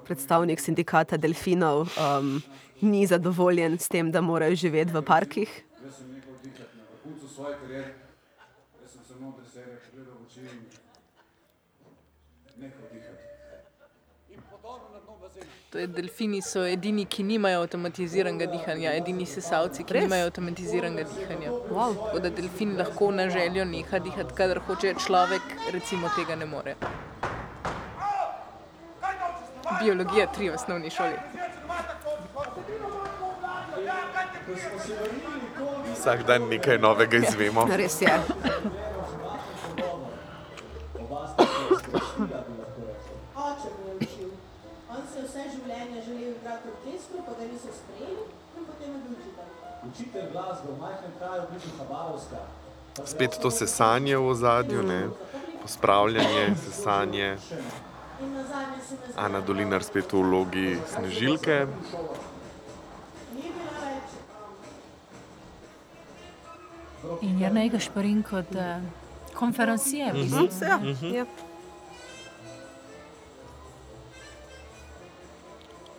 Predstavnik sindikata delfinov um, ni zadovoljen s tem, da morajo živeti v parkih. Jaz sem nekaj vdihati na vrhuncu svoje kariere. Jaz sem samo treserje pogledal v oči in nekaj vdihati. In podobno na dno bazena. To je, delfini so edini, ki nimajo avtomatiziranega dihanja, edini sesalci, ki Res? nimajo avtomatiziranega dihanja. Wow. Tako da delfin lahko na željo neha dihati, kadar hoče, človek recimo tega ne more. Biologija 3 v osnovni šoli. Vsak dan nekaj novega izvemo. Res je. V orkestru, pa ga niso sprejeli in potem je bil učitelj. Učitelj glasbe v majhnem kraju blizu Habarovska. pa Spet to sesanje v ozadju, ne? pospravljanje, sesanje. In Ana Dolinar spet v vlogi snežilke. ni bila več. Um, In Jrnej Gašparin kot uh, konferencijer. v Mhm.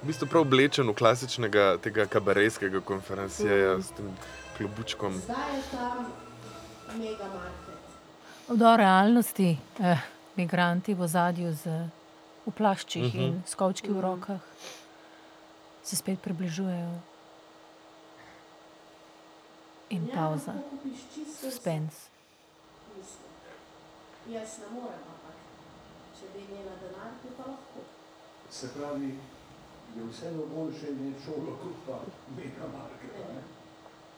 V bistvu prav oblečen v klasičnega tega kabarejskega konferencijeja s tem klobučkom. Zdaj je tam mega market. Do realnosti, eh, migranti v zadju z v plaščih uh Mhm. -huh. in s kovčki v rokah se spet približujejo. In pauza, vse. suspens. Mislim. Jaz ne morem, ampak če bi imela denar, bi pa lahko. Se pravi, je vseeno boljše imeti šolo kot pa mega marketa. ne?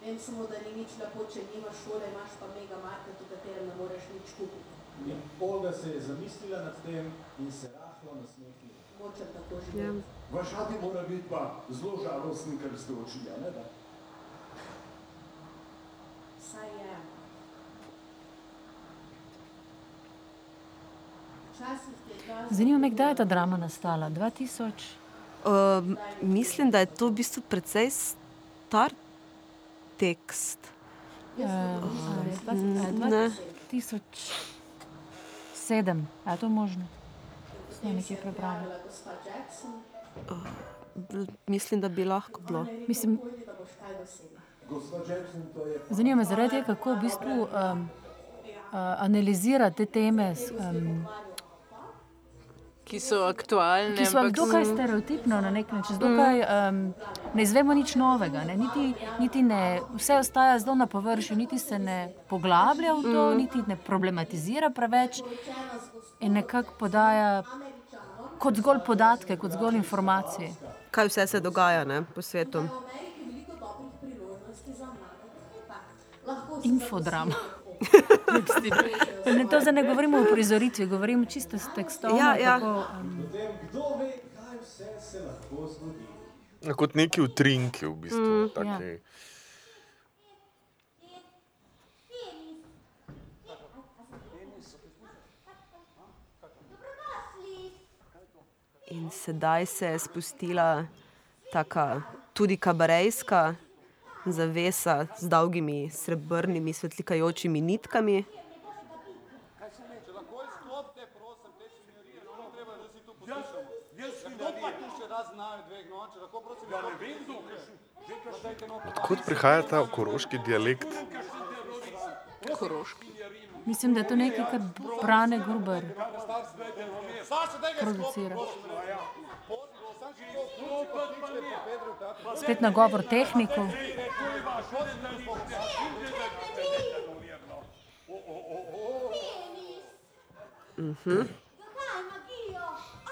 Vem samo, da ni nič lepo, če nimaš šole, imaš pa mega market, v katerem ne moreš nič kupiti. In Olga se je zamislila nad tem in se rahlo nasmehnila. Močem tako Ja. živeti. Vaš ati mora biti pa zelo žalostni, ker ste odšli, a ne da? Saj je. Zanima me, kdaj je ta drama nastala? 2000? Um, mislim, da je to v bistvu precej star tekst. Uh, Ne. 2007, je to možno? Sem nekje gospa Jackson, Mislim, da bi lahko bilo. Mislim, zanima me zaradi tega, kako v bistvu um, uh, analizira te teme, um, Ki so aktualne. ki so dokaj so- stereotipno na nek način. Dokaj, um, ne izvemo nič novega, ne? Niti, niti ne, vse ostaja zelo na površju, niti se ne poglablja v to, Mm. niti ne problematizira preveč in nekako podaja kot zgolj podatke, kot zgolj informacije. Kaj vse se dogaja ne, po svetu? Infodrama. Ne, to zdaj ne govorimo o prizoritvi, govorimo čisto s tekstom. Ja, ja. Kako, um, kdo ve, kaj vse se lahko zgodi. Ja, Kot neki utrinki, v bistvu. Mm, taki, ja. In sedaj se je spustila taka tudi kabarejska zavesa z dolgimi srebrnimi svetlikajočimi nitkami. No, ja. Odkud prihaja ta koroški dialekt? Koroški. mislim, da je to nekaj, kar Brane Gruber producira. Spet nagovor tehnikov. Zakaj magijo?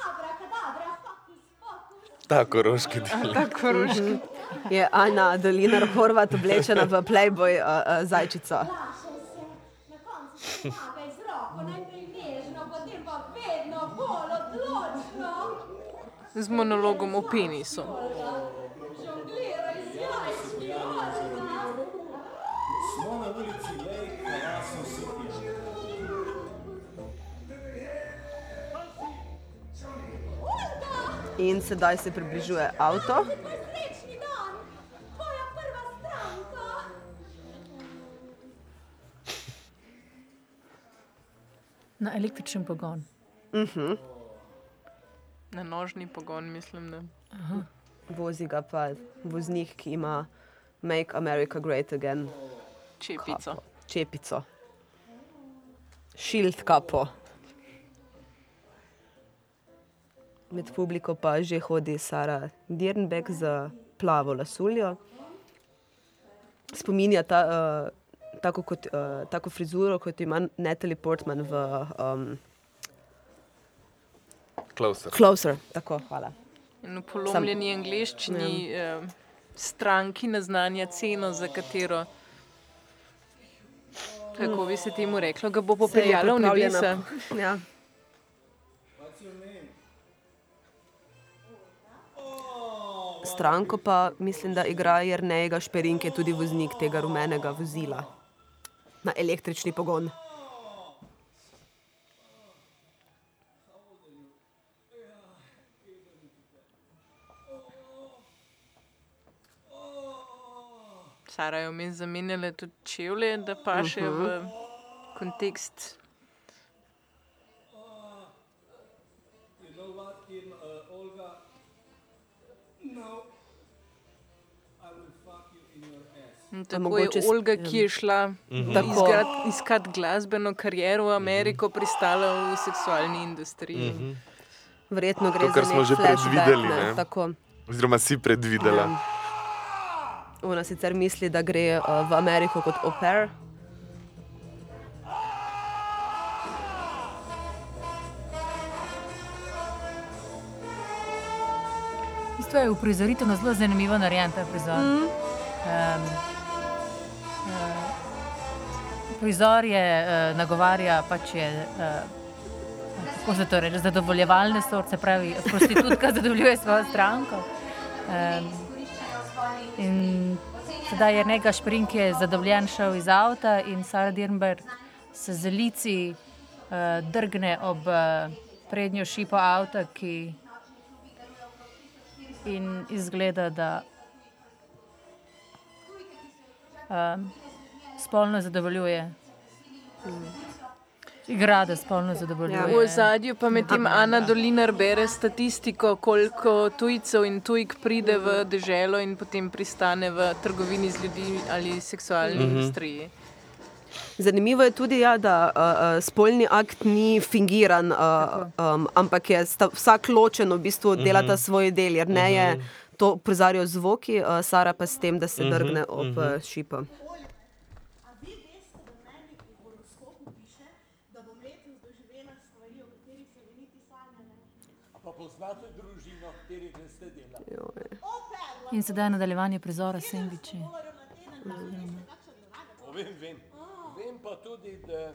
Abrakadabra, fokus, fokus. Ta koroški dialekt. Koroški. Je Ana Dolinar Horvat oblečena v Playboy uh, uh, zajčico. Z monologom o penisu. Smo na ulici Lej, Karasu Sitija. In sedaj se približuje avto. Srečni dan, tvoja prva stranka. Na električen pogon. Na nožni pogon, mislim, da. Vozi ga pa voznik, ki ima Make America Great Again. Čepico. Kapo, čepico. Šilt kapo. Med publiko pa že hodi Sara Dirnbeck z plavo lasuljo. Spominja ta, uh, tako, kot, uh, tako frizuro, kot ima Natalie Portman v um, Closer. Closer. Tako, hvala. In v polomljeni angliščini eh, stranki naznanja ceno, za katero. Kako bi se temu reklo, ga bo popeljalo v nebesa. Ja. Stranko pa mislim, da igra Jrnejega Šperin, ki je tudi voznik tega rumenega vozila na električni pogon. Sara je vmes zamenjala tudi čevlje, da v kontekst. What, in uh, Olga? No. I will fuck you in your ass. In tako mogoče je Olga, ki je šla Tako. iskat, iskat glasbeno kariero v Ameriko, pristala v seksualni industriji. Verjetno gre To, kar za smo nek že flashback, predvideli, ne. Tako. Oziroma si predvidela. Ona sicer misli, da gre uh, v Ameriko kot oper. V bistvu je uprizoritveno zelo zanimivo narejen ta prizor. Mm. Um, uh, prizor je uh, nagovarja pač je. Uh, Kako se to reče, zadovoljevalne sorte, pravi, prostitutka zadovoljuje svojo stranko. Um, in sedaj je nekaj šprin, ki je zadovoljen šel iz avta in Sara Dirnberg se z lici uh, drgne ob uh, prednjo šipo avta, ki in izgleda, da um, spolno zadovoljuje. Igra, da spolno zadovoljuje. V ozadju pa medtem Ana Dolinar bere statistiko, koliko tujcev in tujk pride v deželo in potem pristane v trgovini z ljudmi ali seksualni industriji. Zanimivo je tudi, ja, da uh, spolni akt ni fingiran, uh, um, ampak je sta, vsak ločen, v bistvu delata svoj del, jer ne je to prizarijo zvoki, uh, Sara pa s tem, da se drgne ob uh, šipo. A vi veste, da meni v horoskopu piše, da bom letos doživela stvari, o katerih se mi niti sanjala. Pa poznate družino, v kateri greste delati. In sedaj nadaljevanje prizora sendviči. O, vem, vem. Vem pa tudi, da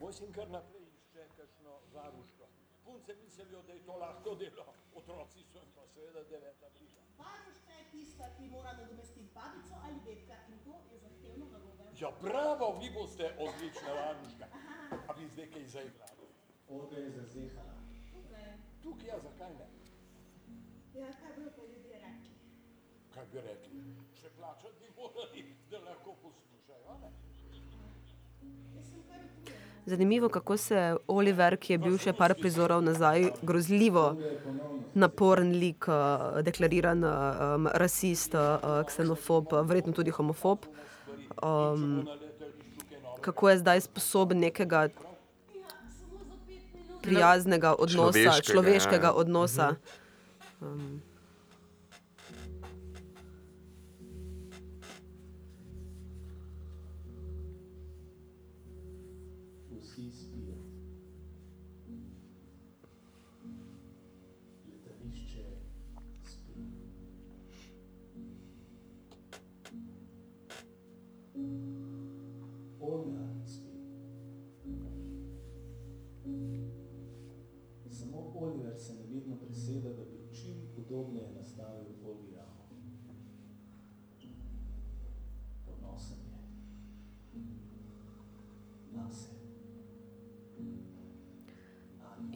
Vojsin kar naprej išče kakšno varuško. Punce mislijo, da je to lahko delo, otroci so jim pa seveda deveta briga. Varuška je tista, ki mora nadomestiti babico ali dedka in to je zahtevno naloga. Ja, bravo, vi boste odlična varuška. A bi zdaj kaj zaigrali? Olga je zazehala. Tukaj. Tukaj, ja, zakaj ne? Ja, kaj bi ljudje rekli? Kaj bi rekli? Še plačati bi morali, da lahko poslušajo. Zanimivo, kako se Oliver, ki je bil še par prizorov nazaj, grozljivo naporen lik, uh, deklariran um, rasist, uh, ksenofob, verjetno tudi homofob. Um, kako je zdaj sposoben nekega prijaznega odnosa, Človeškega, človeškega ja. odnosa. Um,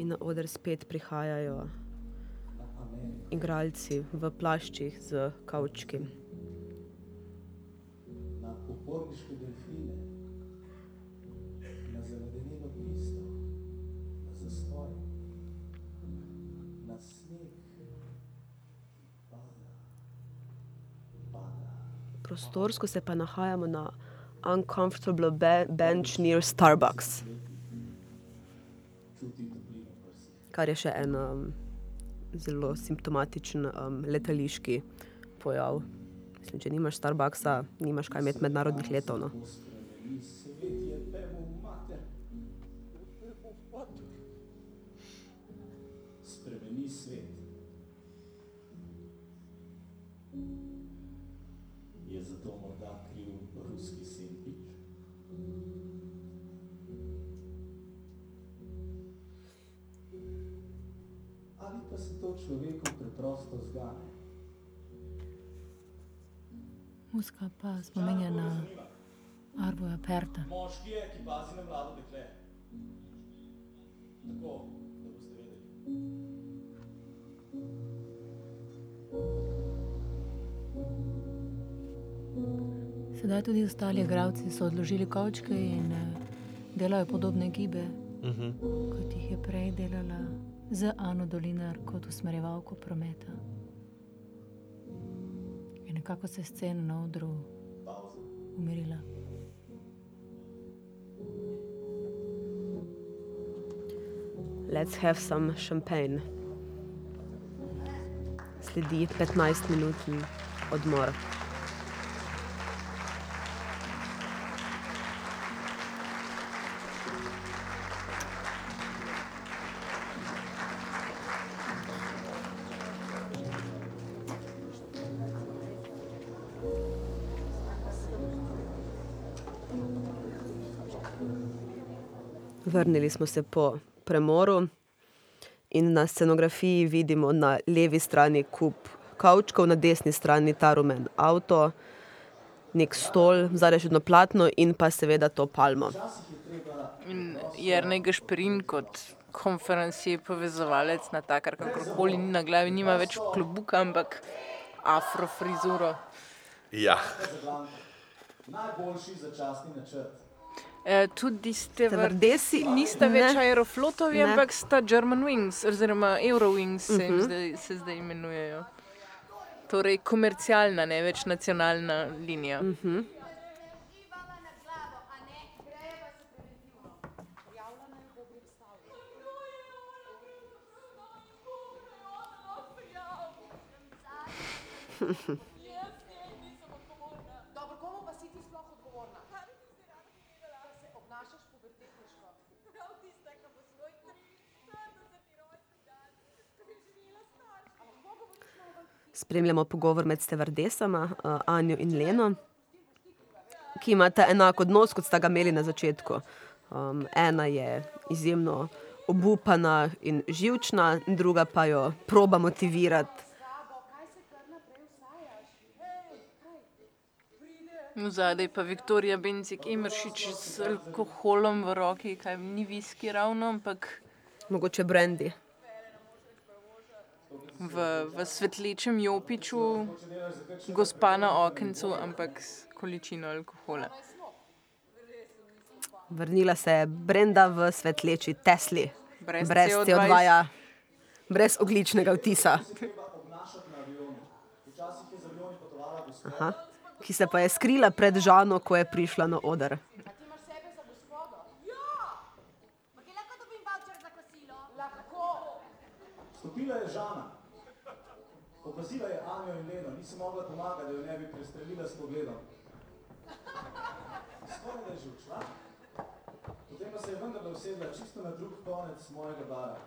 in na oder spet prihajajo igralci v plaščih z kavčki. na uporniške delfine, na zaledenelo pisto, na zastoj, na sneg, pada, pada. Prostorsko se pa nahajamo na uncomfortable be bench near Starbucks. Kar je še en um, zelo simptomatičen um, letališki pojav. Mislim, če nimaš Starbucksa, nimaš kaj imeti mednarodnih letov. No. Preprosto zgane? Muska pa spominja na Arvoja Perta. Moški je, ki pazi na mlado dekle. Tako, da boste vedeli. Sedaj tudi ostali igralci so odložili kavčke in eh, delajo podobne gibe, Mhm. kot jih je prej delala z Ano Dolinar kot usmerjevalko prometa. In nekako se je scena na odru umirila. Let's have some champagne. Sledi 15-minutni odmor. Vrnili smo se po premoru in na scenografiji vidimo na levi strani kup kavčkov, na desni strani ta rumen avto, nek stol, zadaj še eno platno in pa seveda to palmo. In Jrnej Gašperin kot konferencijer povezovalec na takar, kakorkoli ni na glavi, nima več klobuka, ampak afrofrizuro. Ja, Najboljši začasni načrt. E, tudi ste Stevardesi? nista več Ne. aeroflotovi, Ne. ampak sta German Wings, oziroma Eurowings se, jim Mhm. zdaj, se zdaj imenujejo. Torej komercialna, ne več nacionalna linija. Mhm. Dobro, komu pa si ti sploh odgovorna? Da se obnašaš pubertetniško. Prav tista, ki bo svoj 43. rojstni dan preživela starša. Ampak koga boš malo Spremljamo pogovor med stevardesama, uh, Anjo in Leno, ki imata enak odnos, kot sta ga imeli na začetku. Um, ena je izjemno obupana in živčna, druga pa jo proba motivirati. Zadaj pa Viktorija Bencik Emeršič z alkoholom v roki, kaj ni viski ravno, ampak Mogoče Brandy. V, v svetlečem jopiču, gospa na okencu, ampak s količino alkohola. Vrnila se je Brenda v svetleči Tesli, Brez brez CO2. CO2, -ja, brez ogličnega vtisa. Aha. Ki se pa je skrila pred Žano, ko je prišla na oder. Stopila je Žana. Opazila je Anjo in Leno, ni si mogla pomagati, da jo ne bi prestrelila s pogledom. Skoraj da je že odšla. Potem pa se je vendarle usedla čisto na drug konec mojega bara.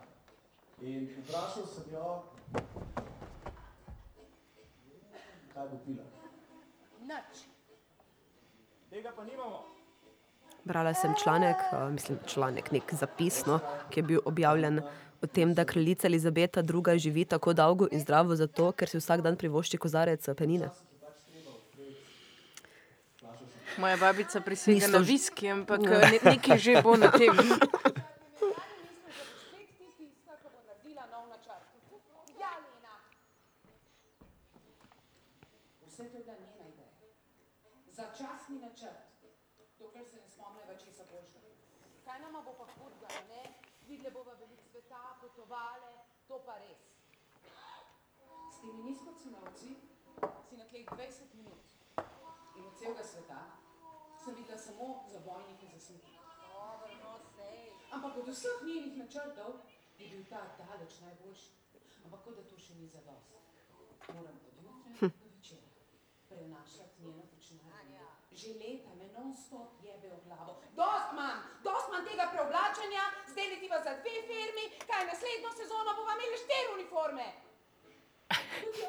In vprašal sem jo, kaj bo pila. Nič. Tega pa nimamo. Brala sem članek, eh, mislim, članek, nek zapis, no, ki je bil objavljen o tem, da kraljica Elizabeta II. živi tako dolgo in zdravo zato, ker si vsak dan privošči kozarec eh, penine. Moja babica prisega Niso na viski, ampak Ja. ne, nekaj že bo na tem. Vse to je bila njena ideja. Začasni načrt, dokler se ne spomneva česa boljšega. Kaj nama bo pa hudga, ne? Videle bova veliko sveta, potovale, to pa res. S temi nizkocenovci si na tleh 20 minut in od celega sveta sem videla samo zabojnike za smeti. Ampak od vseh njenih načrtov je bil ta daleč najboljši. Ampak kot da to še ni zadost. Moram od jutra do večera prenašati njeno počinjanje. Že leta me v glavo. Dost manj, dost manj tega preoblačenja, zdaj letiva za dve firmi, kaj naslednjo sezono bova imeli štiri uniforme.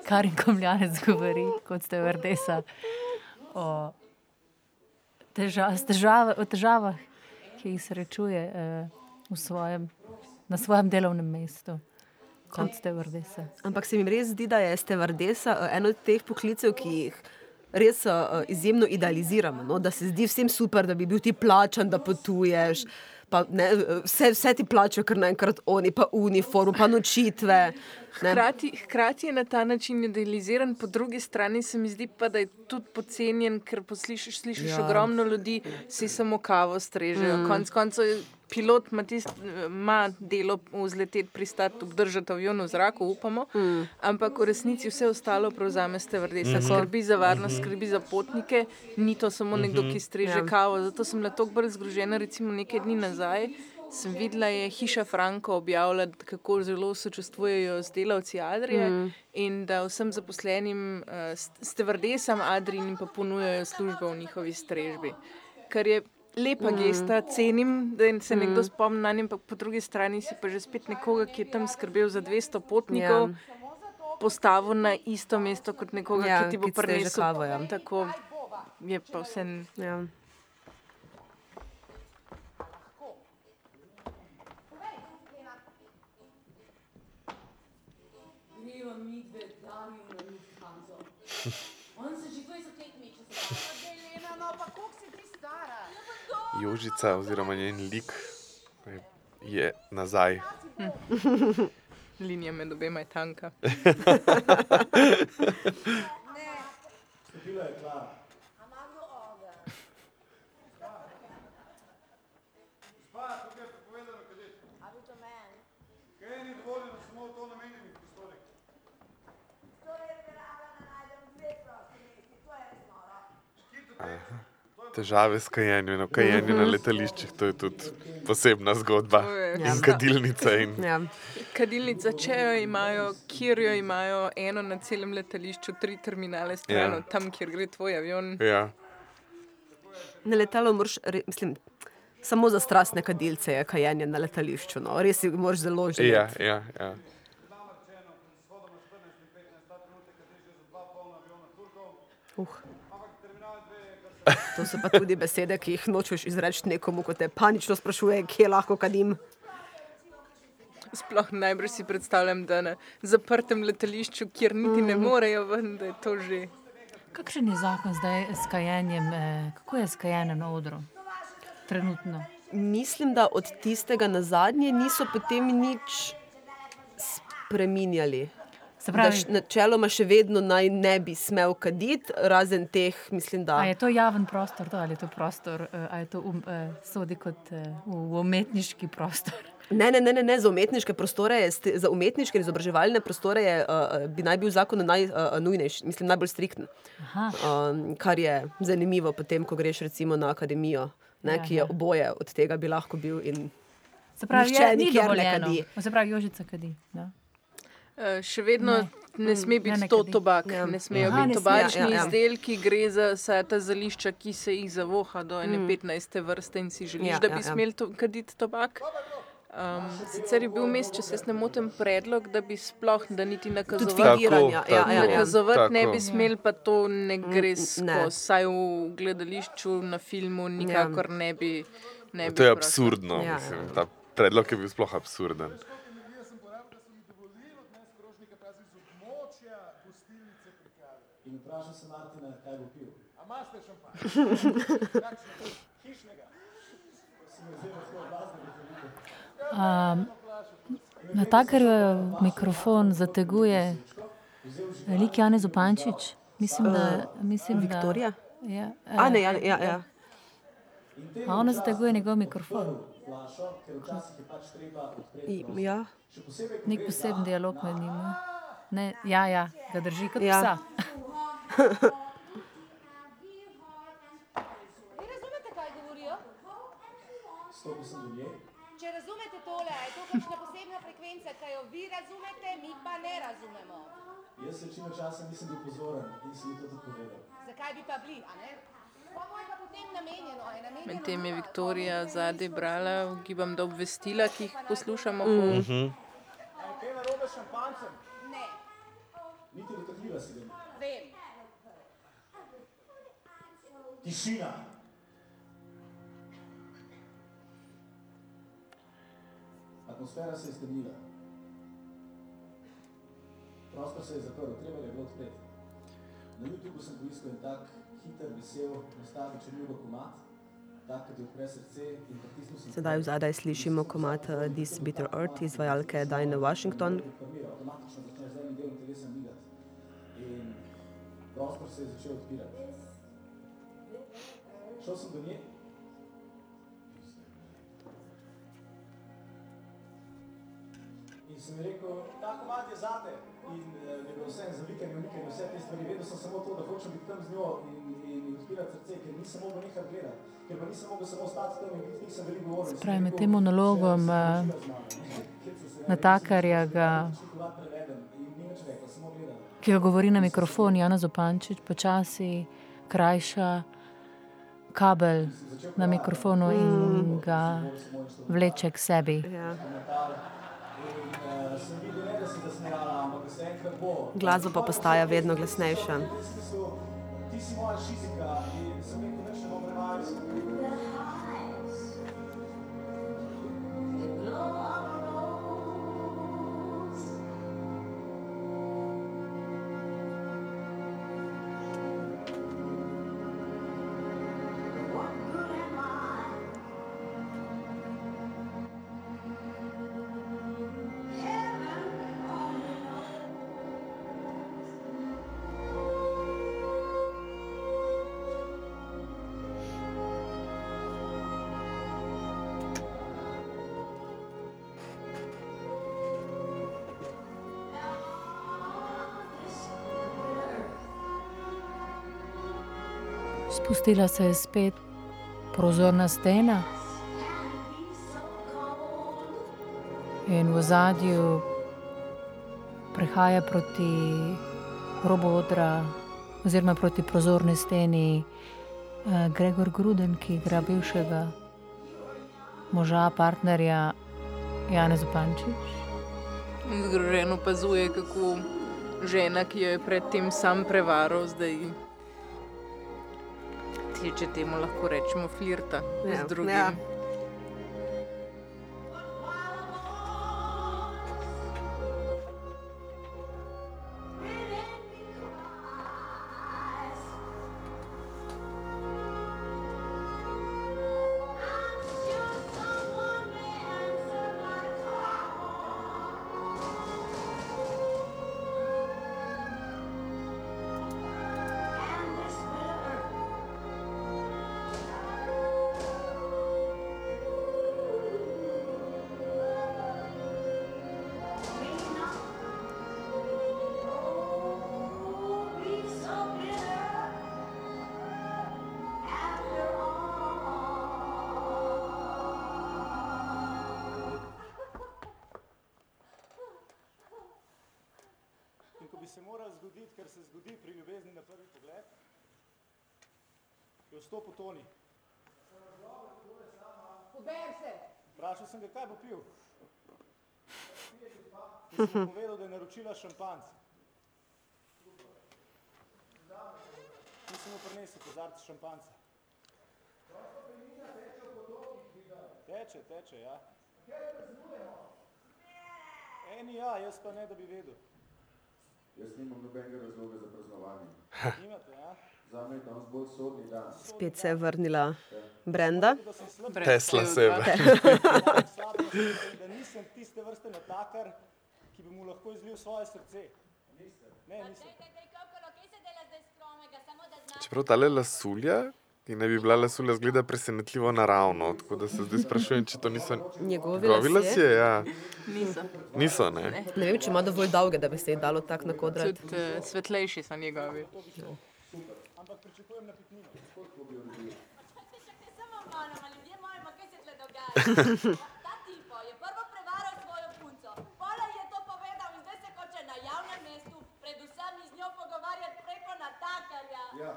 Karin Komljanec govori, kot ste vrdesa, o, teža, s težava, o težavah, ki jih srečuje eh, v svojem, na svojem delovnem mestu, kot ste vrdesa. Ampak se mi res zdi, da je stevardesa eh, eno od teh poklicev, ki jih res uh, izjemno idealiziramo. No? Da se zdi vsem super, da bi bil ti plačan, da potuješ. Pa, ne, vse, vse ti plačajo, kar naenkrat oni, pa uniform, pa nočitve. Ne? Hkrati, hkrati je na ta način idealiziran, po drugi strani se mi zdi pa, da je tudi podcenjen, ker poslišiš, slišiš Ja. ogromno ljudi, si samo kavo strežejo. Mm. Mm. Konec koncev pilot ima, tist, ima delo vzleteti, pristati, obdržati avion v zraku, upamo, mm. ampak v resnici vse ostalo prevzame stevardesa. Mm -hmm. Skrbi za varnost, Mhm. skrbi za potnike, ni to samo nekdo, Mhm. ki streže ja. kavo. Zato sem bila tako bolj zgrožena, recimo nekaj dni nazaj. Sem videla, je Hiša Franko objavila, kako zelo sočustvujejo z delavci Adrije Mm. in da vsem zaposlenim, uh, stevardesam Adrijin pa ponujajo službo v njihovi strežbi. Kar je lepa Mm. gesta, cenim, da se Mm. nekdo spomni na njem, ampak po drugi strani si pa že spet nekoga, ki je tam skrbel za 200 potnikov. Ja. Postavil na isto mesto kot nekoga, Ja, ki ti bo prinesel kavo, ja. Tako je pa vse. Ja. Jožica oziroma njen lik je- nazaj. Linija med obema je tanka. Stopila je Klara. Gospa, tukaj je prepovedano kaditi. Kaj ni dovoljeno samo v to namenjenih prostorih? Aha. Težave s kajenjem, no, kajenje na letališčih, to je tudi posebna zgodba. Je- In Ja. kadilnica. In... Ja. Kadilnica, če jo imajo, kjer jo imajo, eno na celem letališču, tri terminale stran Ja. od tam, kjer gre tvoj avion. Ja. Na letalo moraš, mislim, samo za strastne kadilce je kajenje na letališču. No. Res si moraš zelo želeti. Ja, ja, ja. Uh. To so pa tudi besede, ki jih nočeš izreči nekomu, ko te panično sprašuje, kje lahko kadim. Sploh najbrž si predstavljam, da na zaprtem letališču, kjer niti ne Mm. morejo ven, da je to že. Kakšen je zakon zdaj s kajenjem? Eh, kako je s kajenjem na odru? Trenutno. Mislim, da od tistega na zadnje niso potem nič spreminjali. Pravi- Da načeloma še vedno naj ne bi smel kaditi, razen teh, mislim, da. A je to javen prostor, to, ali je to prostor, eh, ali je to um, eh, sodi kot v v umetniški prostor? Ne, ne, ne, ne, ne za umetniške prostore, je, za umetniške in izobraževalne prostore je, uh, bi naj bil zakon najnujnejši, mislim, najbolj strikten. Aha. Um, kar je zanimivo, potem, ko greš recimo na akademijo, ne, Ja, ki je ja. oboje od tega bi lahko bil. In Se pravi, nihče je, ni nikjer ne dovoljeno. kadi. Se pravi, Jožica kadi. Ja. Eh, Še vedno Ne. ne, ne sme Mm, biti ne, ne to tobak, Ja. ne smejo Aha, biti ne tobačni ja, ja, ja. izdelki, gre za vsa ta zališča, ki se jih zavoha do ene Mm. 15. vrste in si želiš, Ja, da ja, bi ja. smel to, kaditi tobak. Um, sicer je bil vmes, če se ne motim, predlog, da bi sploh, da niti nakazovati, fingiranja, ja, ja, ja. nakazovati ne Tako. bi smel, pa to ne gre Mm, ne. skozi. Saj v gledališču, na filmu, nikakor ne bi. Ne bi To je prosil. absurdno. Ja, ja. Mislim, ta predlog je bil sploh absurden. In vprašal sem Martina, kaj bo pil. A imate šampan? Hišnega. Sem jo vzela svoj glasno veliko. Um, na taker mikrofon zateguje velik Janez Upančič. Mislim, da. Mislim, Viktorija? Da, ja, A ne, eh, ja, ja, ja. A ona zateguje njegov mikrofon. Je. I, ja. Nek poseben dialog med njima. Ne, ja, ja, ga drži kot Ja. psa. Vi razumete, kaj govorijo? Stopil sem do nje. Če razumete tole, je to kakšna posebna frekvenca, ki jo vi razumete, mi pa ne razumemo. Jaz večino časa nisem bil pozoren in sem to tudi povedal. Zakaj bi pa bili, a ne? Medtem je? Viktorija zadaj brala, ugibam, da obvestila, ki jih poslušamo. Mm. po- Mhm. A je kaj narobe s šampancem? Ne, Niti dotakljiva si ga vem. Tišina. Atmosfera se je stemnila. Prostor se je zaprl, treba je bilo odpreti. Na YouTubu sem poiskal en tak hiter, vesel, nostalgičen ljubo komat, tak, ki odpre srce in pritisnil sem Sedaj v zadaj slišimo komat uh, This Bitter Earth izvajalke Dine Washington. Informira, avtomatično začneš z enim delom telesa migati. In prostor se je začel odpirati. Šel sem do nje. In sem rekel, ta komad je zate. In eh, mi je bilo vse za vikend, vikend, vse te stvari. Vedel sem samo to, da hočem biti tam z njo in, in, in odpirati srce, ker nisem mogel nehati gledati. Ker pa nisem mogel samo stati tam in biti, nisem veliko govoril. Sem Pravi, med tem monologom "Še eh, si učila z mano." Kjer sem se natakarja, ga, in ki ga govori na mikrofon, Janez Upančič, počasi krajša kabel na mikrofonu in ga vleče k sebi. Ja. Glasba pa postaja vedno glasnejša. Ti si moja šizika in sem rekel, nič ne bom prevajal. Spustila se je spet prozorna stena in v zadju prehaja proti robu odra, oziroma proti prozorni steni eh, Gregor Gruden, ki igra bivšega moža, partnerja Janez Pančič. Zgrožen opazuje, kako žena, ki jo je predtem sam prevaral, zdaj Ti, če temu lahko rečemo flirta Ja, z drugim. ja. Bo pil. In sem povedal, da je naročila šampanc. In sem mu prinesel kozarc šampanca. Teče, teče, ja. Eni ja, jaz pa ne, da bi vedel. Jaz nimam nobenega razloga za praznovanje. Nimate, ja? Je. Spet se je vrnila Brenda. Tesla sebe. da nisem tiste vrste natakar, ki bi mu lahko izlil svoje srce. Ne, nisem. Čeprav ta lasulja, ki ne bi bila lasulja, zgleda presenetljivo naravno. Tako da se zdaj sprašujem, če to niso Njegovi njegovi lasje? lasje. Ja. Niso. Niso, ne. Ne vem, če ima dovolj dolge, da bi se jih dalo tako nakodrati. Tudi uh, svetlejši so njegovi. Ampak pričakujem napitnino. Koliko bi uredil? Samo malo, ma ljudje moji, ma kaj se tle dogaja? Ta tipo je prvo prevaral svojo punco, pola je to povedal in zdaj se hoče na javnem mestu predvsem z njo pogovarjati preko natakarja. Ja.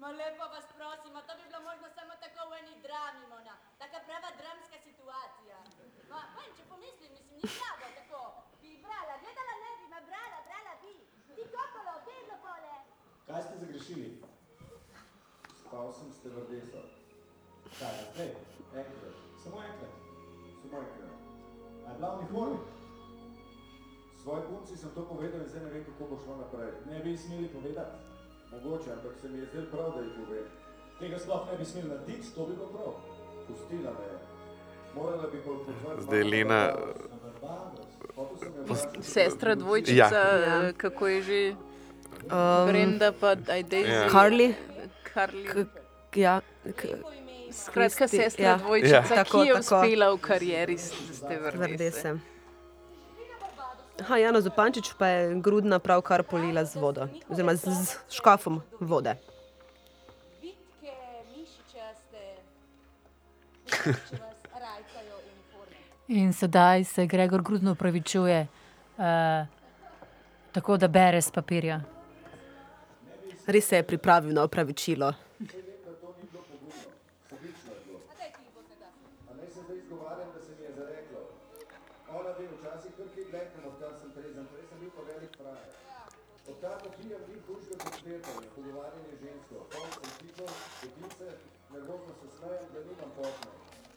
Ma lepo vas prosim, to bi bilo možno samo tako v eni drami, Mona. Taka prava dramska situacija. Ma, vem, če pomislim, mislim, ni slabo tako. Bi brala, gledala ne bi, ma brala, brala bi. Ti kokolo, vedno pole. Kaj ste zagrešili? Spal sem s stevardeso. Kaj, zdaj? Enkrat. Samo enkrat. Samo enkrat. A je bila v uniformi? Svoji punci sem to povedal in zdaj ne vem, kako bo šlo naprej. Ne bi smeli povedati. Mogoče, ampak se mi je zdelo prav, da ji povem. Tega sploh ne bi smeli narediti, to bi bilo prav. Pustila me je. Morala bi pa odpotovati. Zdaj Lena, Sestra dvojčica, Ja. ja. kako je že. Um, Brenda pa aj Daisy. Ja. Carly. Carly. K, ja, Skratka, Kristi, sestra ja. dvojčica, Ja. ki Tako, je tako. uspela v karieri s te Vrde vrste. se. Aha, Jana Zupančič pa je grudna pravkar polila z vodo, oziroma z, z škafom vode. In sedaj se Gregor grudno upravičuje, uh, tako da bere z papirja. Res se je pripravil na opravičilo.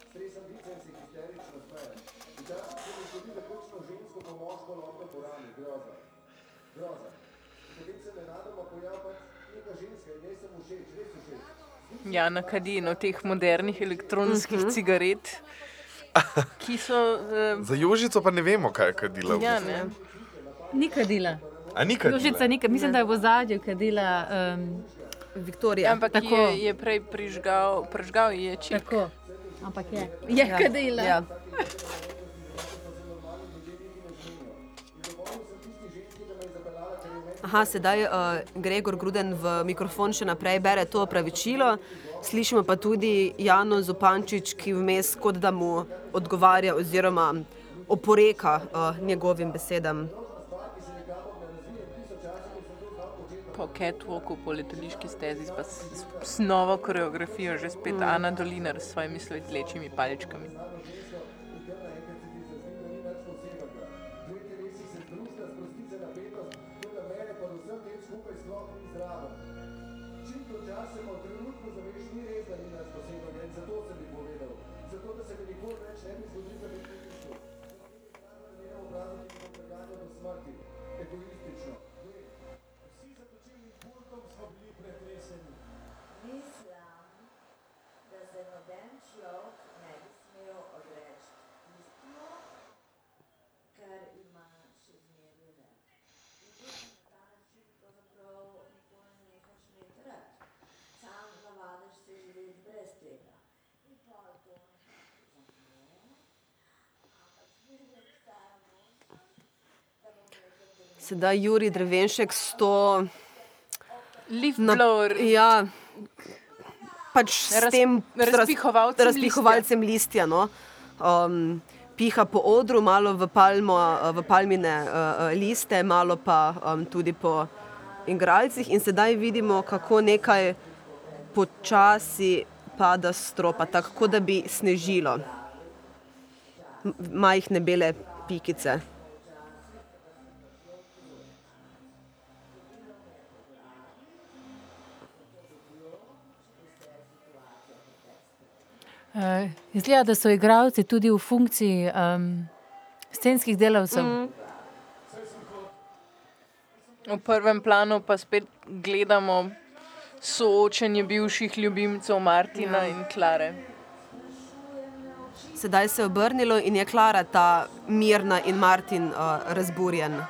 Stresam dice in se histerično smejem. Včasih se mi zgodi, da kakšno žensko po moško lopno po rami, groza. Groza. Potem se nenadoma pojavi pač neka ženska in njej sem všeč, res všeč. Jana kadi eno teh modernih elektronskih Mhm. cigaret, ki so. Uh, Za Jožico pa ne vemo, kaj je kadila. ja, ne. Ni kadila. A ni kadila? Jožica ni, mislim, da je v zadju kadila. Um, Viktorija. Ampak Tako. je, je prej prižgal, prižgal je čip. Tako. Ampak je. Je Ja, kadila. ja. Aha, sedaj uh, Gregor Gruden v mikrofon še naprej bere to opravičilo. Slišimo pa tudi Jano Zupančič, ki vmes kot da mu odgovarja oziroma oporeka uh, njegovim besedam. Po catwalku, po letališki stezi, pa s, s, s novo koreografijo, že spet mm. Ana Dolinar s svojimi svetlečimi paličkami. Sedaj Juri Drevenšek s to. Leaf na- blower. Ja, pač s Raz- tem razpihovalcem razpihovalcem listja. No. Um, piha po odru, malo v, palmo, v palmine uh, liste, malo pa um, tudi po igralcih. In sedaj vidimo, kako nekaj počasi pada stropa, tako da bi snežilo. Majhne bele pikice. Uh, izgleda, da so igralci tudi v funkciji um, scenskih delavcev. Mm. V prvem planu pa spet gledamo soočenje bivših ljubimcev Martina Ja. ja. in Klare. Sedaj se je obrnilo in je Klara ta mirna in Martin uh, razburjen.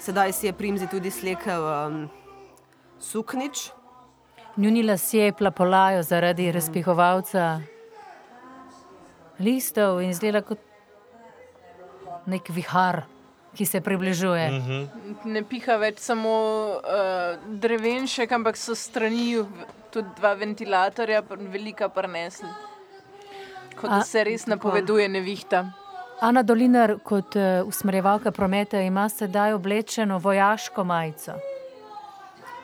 Sedaj si je Primzi tudi slekel um, suknič. Njuni lasje plapolajo zaradi razpihovalca listov in izgleda kot nek vihar, ki se približuje. Mm. Ne piha več samo uh, drevenšek, ampak so strani tudi dva ventilatorja, velika prnesla. Kot da A- se res napoveduje nevihta. Ana Dolinar, kot uh, usmerjevalka prometa, ima sedaj oblečeno vojaško majico.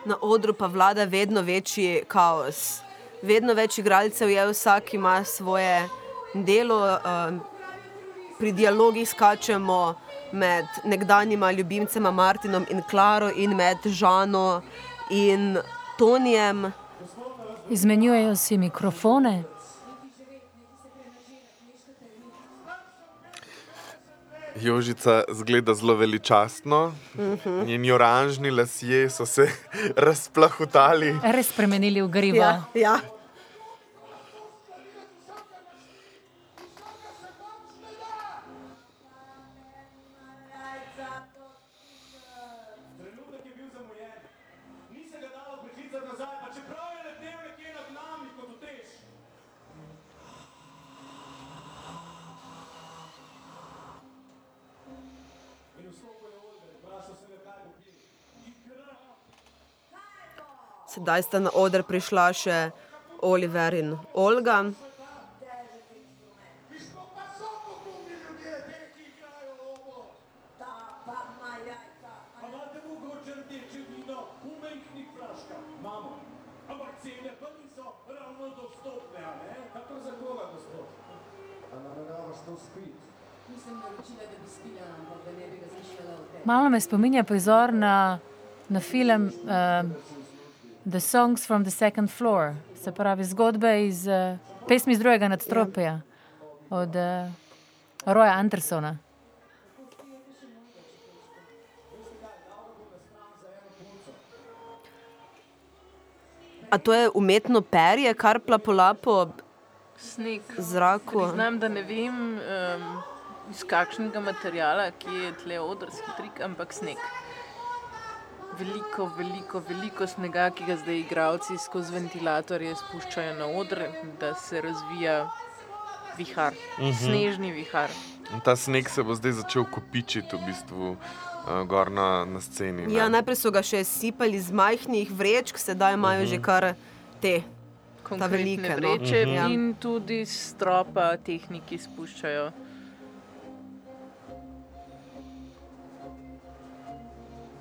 Na odru pa vlada vedno večji kaos. Vedno več igralcev je, vsak ima svoje delo. Um, pri dialogih skačemo med nekdanjima ljubimcema Martinom in Klaro in med Žano in Tonijem. Izmenjujejo si mikrofone. Jožica zgleda zelo veličastno, Mhm. njeni oranžni lasje so se razplahutali. Res spremenili v grivo. Ja, ja. Bi spila, ampak da ne bi razmišljala o tem. Malo me spominja prizor na, na film uh, The Songs from the Second Floor, se pravi zgodbe iz uh, pesmi iz drugega nadstropja od uh, Roja Andersona. A to je umetno perje, kar plapola po Sneg. zraku. Znam, da ne vem, um, iz kakšnega materijala, ki je tle odrski trik, ampak sneg. Veliko, veliko, veliko snega, ki ga zdaj igravci skozi ventilatorje spuščajo na odr, da se razvija vihar, Mhm. snežni vihar. In ta sneg se bo zdaj začel kopičiti v bistvu uh, gor na, na sceni. ne. Ja, najprej so ga še sipali iz majhnih vrečk, sedaj imajo že kar te. Velike, no. vreče Mhm. in tudi stropa tehniki spuščajo.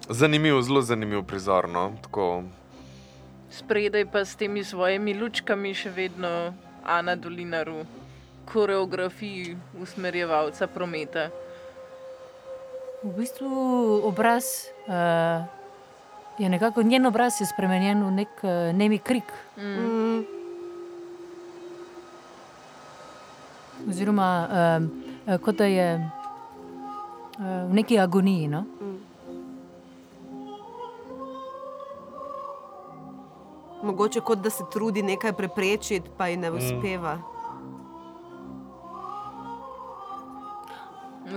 Zanimiv, zelo zanimiv prizor. No? Tako, Spredaj pa s temi svojimi lučkami še vedno Ana Dolinar v koreografiji usmerjevalca prometa. V bistvu obraz uh, je nekako njen obraz je spremenjen v nek uh, nemi krik. Mm. Oziroma, uh, kot da je uh, v neki agoniji. No? Mogoče kot da se trudi nekaj preprečiti, pa ji ne uspeva.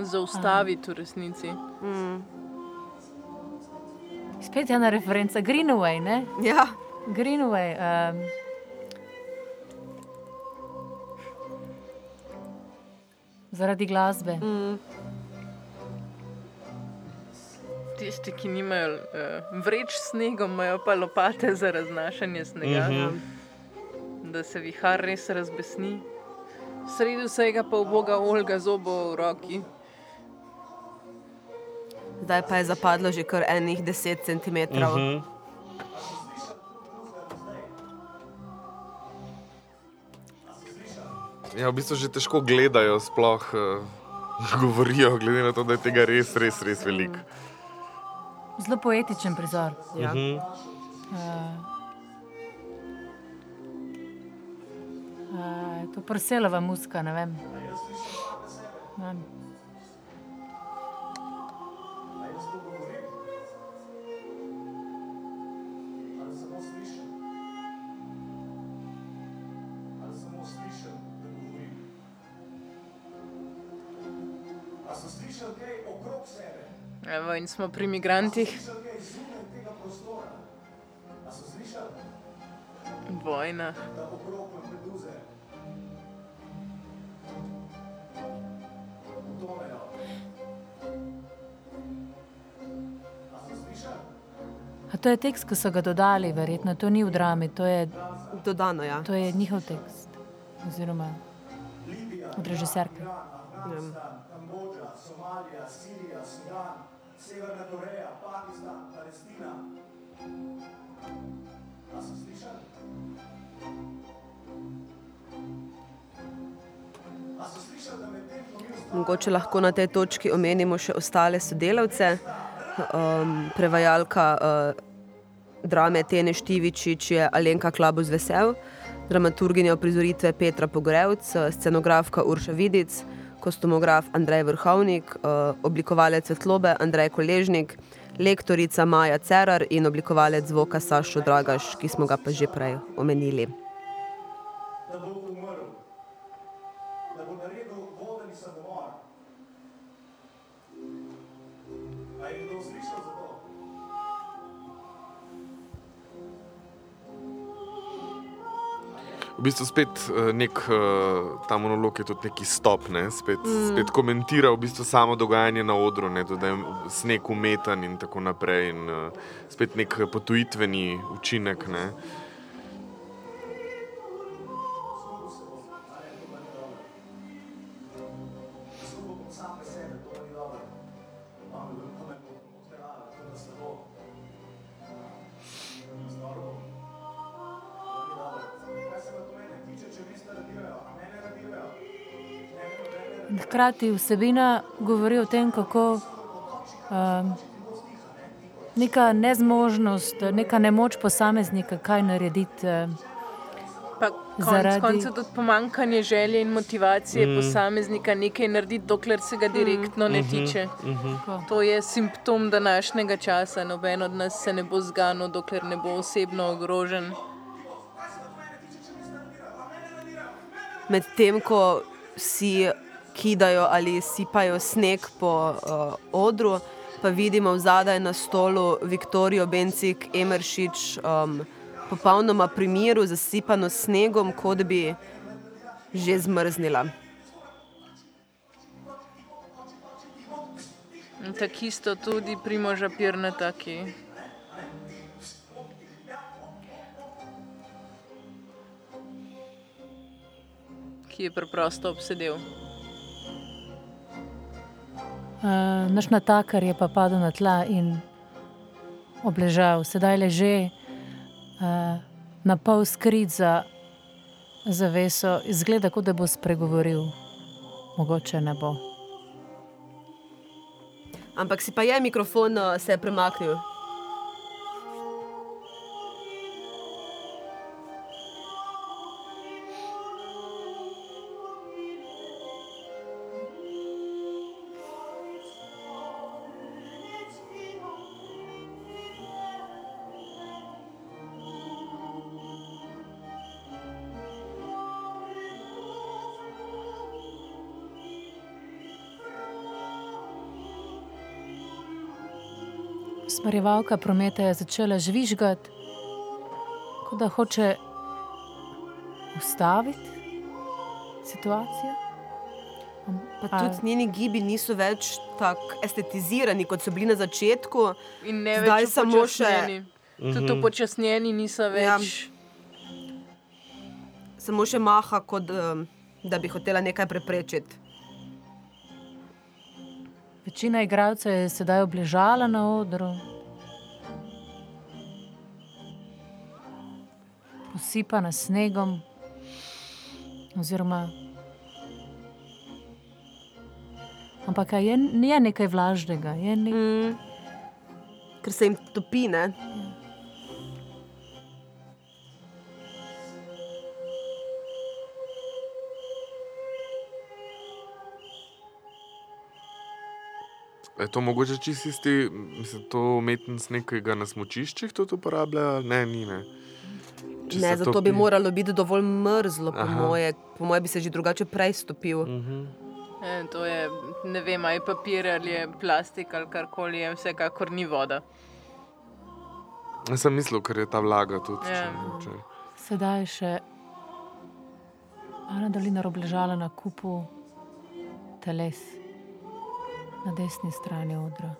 Zaustaviti v resnici. Mm. Spet ena referenca, Greenaway. Ne? Ja. Greenaway. Um, zaradi glasbe. Mm. Tisti, ki nimajo uh, vreč s snegom, imajo pa lopate za raznašanje snega, Mhm. da se vihar res razbesni. Sredi vsega pa uboga Olga zobo v roki. Zdaj pa je zapadlo že kar enih 10 cm. Mhm. Ja, v bistvu že težko gledajo, sploh uh, govorijo, glede na to, da je tega res, res, res veliko. Zelo poetičen prizor. Ja. Mhm. Uh, uh, to je prselova muska, ne vem. Ne vem. Evo, in smo pri migrantih. Vojna. A to je tekst, ki so ga dodali, verjetno to ni v drami, to je, Dodano, ja. to je njihov tekst. Oziroma od režiserke. Afganistan, Kambodža, Somalija, Sirija, Sudan, Severna Koreja, Pakistan, Palestina. A so slišali? Da Mogoče lahko na tej točki omenimo še ostale sodelavce. Um, prevajalka uh, drame Tene Štivičič je Alenka Klabus Vesel, dramaturginja uprizoritve Petra Pogrevc, scenografka Urša Vidic, kostumograf Andrej Vrhovnik, uh, oblikovalec svetlobe Andrej Koležnik, lektorica Maja Cerar in oblikovalec zvoka Sašo Dragaš, ki smo ga pa že prej omenili. Bistvu spet uh, nek uh, ta monolog je tudi neki stop, ne? spet, mm. spet komentira v bistvu samo dogajanje na odru, ne? tudi da je sneg umetan in tako naprej. In, uh, spet nek potujitveni učinek. Ne? Hkrati vsebina govori o tem, kako um, neka nezmožnost, neka nemoč posameznika, kaj narediti. Um, Pa konec Zaradi- koncev tudi pomankanje želje in motivacije Mm. mm. posameznika nekaj narediti, dokler se ga direktno ne Mhm, tiče. mhm. To je simptom današnjega časa. Noben od nas se ne bo zganil, dokler ne bo osebno ogrožen. Medtem ko si kidajo ali sipajo sneg po uh, odru, pa vidimo zadaj na stolu Viktorijo Bencik, Emeršič, um, popolnoma pri miru, zasipano snegom, kot bi že zmrznila. In Tako isto tudi primoža Pirnata, ki ki je preprosto obsedel. Uh, naš natakar je pa padel na tla in obležal, sedaj leže uh, na pol skrit za zaveso, izgleda, kot da bo spregovoril, mogoče ne bo. Ampak si pa je mikrofon uh, se je premaknil. Smarjevalka prometa je začela žvižgati, kot da hoče ustaviti situacijo. Pa tudi njeni gibi niso več tako estetizirani, kot so bili na začetku. In ne Zdaj več samo še. Tudi Mhm. upočasnjeni niso Ja. več. Samo še maha, kot um, da bi hotela nekaj preprečiti. Večina igralcev je sedaj obležala na odru. Posipana s snegom, oziroma. Ampak je, je nekaj vlažnega, je nek... mm. ker se jim topi. Ne? Je to mogoče čisto isti, mislim, to umetni sneg, ki ga na smočiščih tudi uporabljajo? Ne, ni ne. Če Ne, zato bi moralo biti dovolj mrzlo, po Aha. moje. Po moje bi se že drugače prej stopil. Mhm. E, to je, ne vem, ali je papir ali je plastik ali karkoli, je vsekakor ni voda. Jaz sem mislil, ker je ta vlaga tudi. Ja. Če, če. Sedaj je še Ana Dolinar obležala na kupu teles na desni strani odra.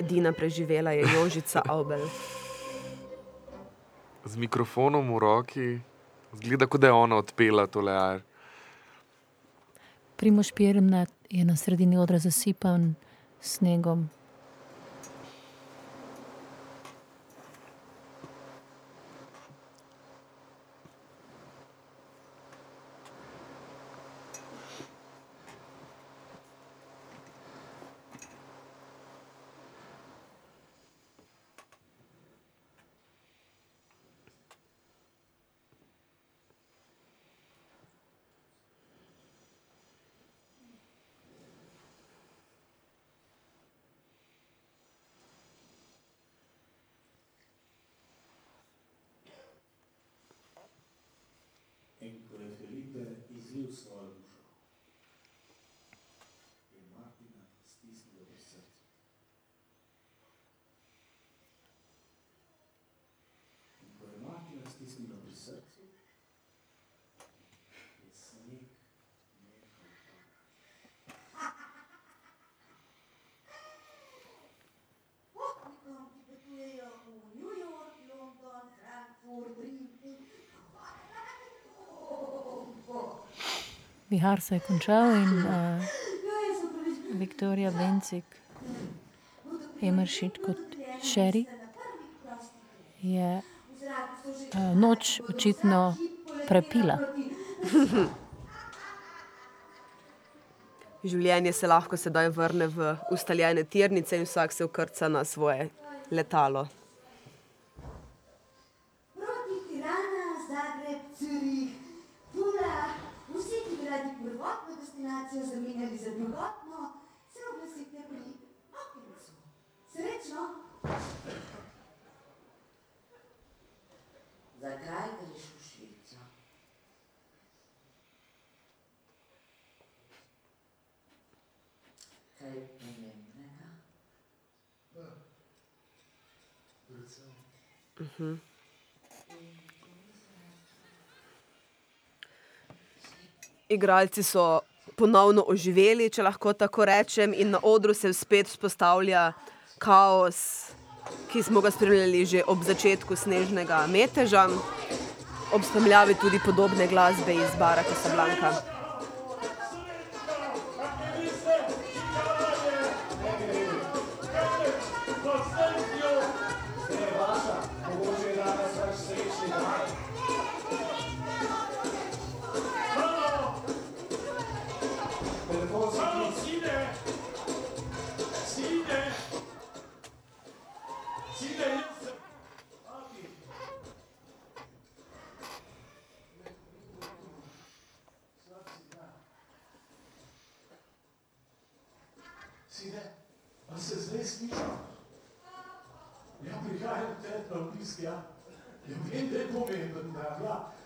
Edina preživela je Jožica Avbel. Z mikrofonom v roki, zgleda, kot da je ona odpela tole ar. Primoš Pirnat je na sredini odra zasipan snegom. In ko je Felipe izlil svojo dušo, je Martina stisnila pri srcu. In ko je Martina stisnila pri srcu, je sneg nehal padati. Potnikom, ki potujejo v New York, London, Frankfurt, Rim in Vihar se je končal in uh, Viktorija Bencik, Emeršit kot šeri, je uh, noč očitno prepila. Življenje se lahko sedaj vrne v ustaljene tirnice in vsak se ukrca na svoje letalo. Proti Tirana, Zagreb, Zürich, Pula, vsi, ki bi radi prvotno destinacijo zamenjali za drugotno, se oglasite pri Hopkinsu. Srečno! Zakaj greš v Švico? Kaj pomembnega? Mhm. Igralci so ponovno oživeli, če lahko tako rečem, in na odru se spet vzpostavlja kaos, ki smo ga spremljali že ob začetku snežnega meteža, ob spremljavi tudi podobne glasbe iz Bara Casablanca.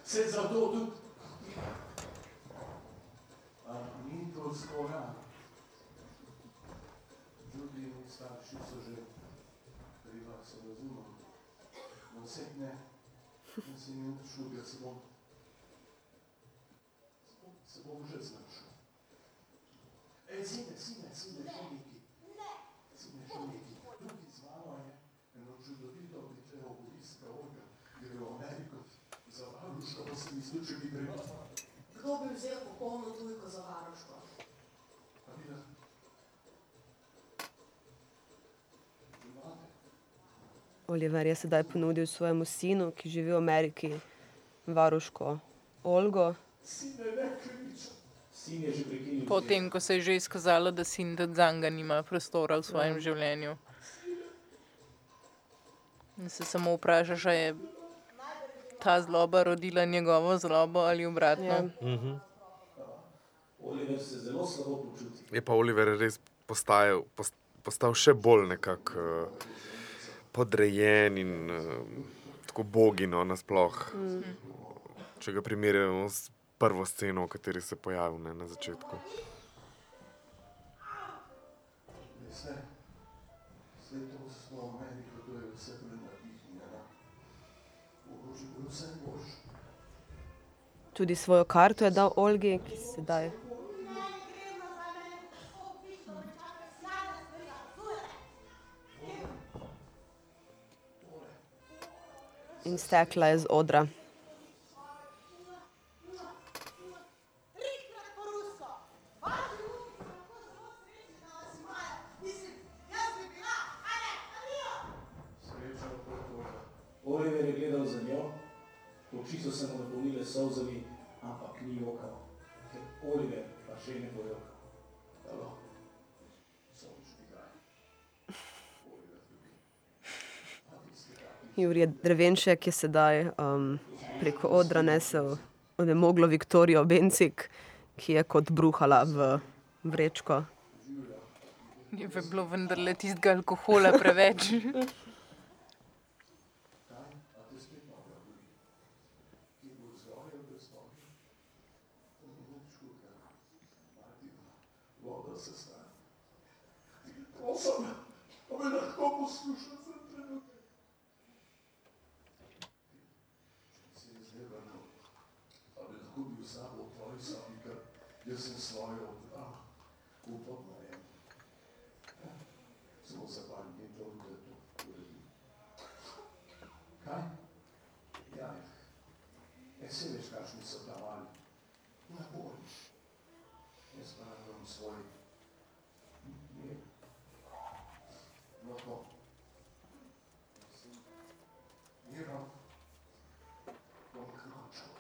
Ja. Se zato tudi... A ni to skoraj. Tudi starši so že dela, se razumem. No, vse ne. Ne se šuga, se bom. se bom- Se bom že znašel. Ej, sine, sine, sine, še nekaj. Sine, še nekaj. Tukaj z mano je eno čudovito dekle oboliska Olga, gre v Ameriko za če bi gre. Kdo bi vzel popolno tujko za varuško? Pa mi da. Oliver je sedaj ponudil svojemu sinu, ki živi v Ameriki, varuško Olgo. Sine, ne krivica. Sin je že prekinil. Potem, ko se je že izkazalo, da sin Dzanga nima prostora v svojem Ja. življenju. In se samo vprašaš, a je ta zloba rodila njegovo zlobo ali obratno. Ja. Mhm. Oliver se zelo slabo počuti. Je pa Oliver res postajal, post- postal še bolj nekako uh, podrejen in uh, tako bogino nasploh. Mm. Če ga primerjamo s prvo sceno, v kateri se je pojavil ne, na začetku. Veste, Tudi svojo karto je dal Olgi, ki sedaj. In stekla je z odra. Oliver je gledal za njo, oči so se mu napolnile solzami, ampak ni jokal. Ker Oliver pa še ne bo jokal. Halo. Jurij Drevenšek je sedaj um, preko odra nesel onemoglo Viktorijo Bencik, ki je kot bruhala v vrečko. Je pa bilo vendarle tistega alkohola preveč. A te spet noga boli? Kje bo zgoraj ali brez noge? To ni nič hudega. Martin, voda se stane. Ti prosim, a me lahko poslušaš za trenutek? Če se je zdaj vrnil, a bi lahko bil s sabo v tvoji sobi, ker jaz sem svojo odbral. Upam na en. Samo za par dni toliko, da to uredim. Kaj? Ja, ja, se veš, kakšni so ta mali. Na bolj. Jaz pa imam svoj mir. Lahko. Mirom. Bom ključil.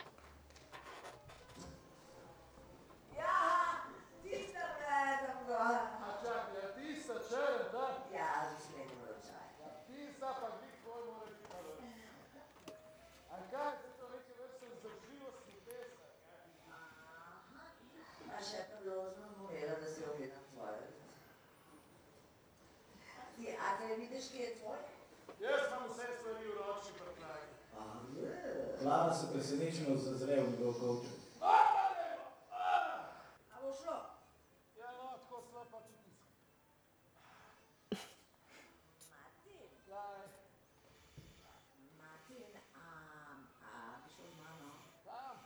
Ja, tista gledam gor. A čakaj, a ti sa čeren, da? Ja, že smem ročaj. A ti sa pa glih tvoj mora biti malo. A kaj, zdaj to neke vrste vzdržljivosti pesa? A še priložno morela, da si ogledam tvoje. Ti, a kaj vidiš, kje je tvoj? Jaz imam vse stvari v ročni prtljagi. A, je. Klara se presenečeno zazre v njegov kovček. A bo šlo? Ja, no, tako slab pa tudi nisem. Martin, Daj, Martin, a, a bi šel z mano? tam.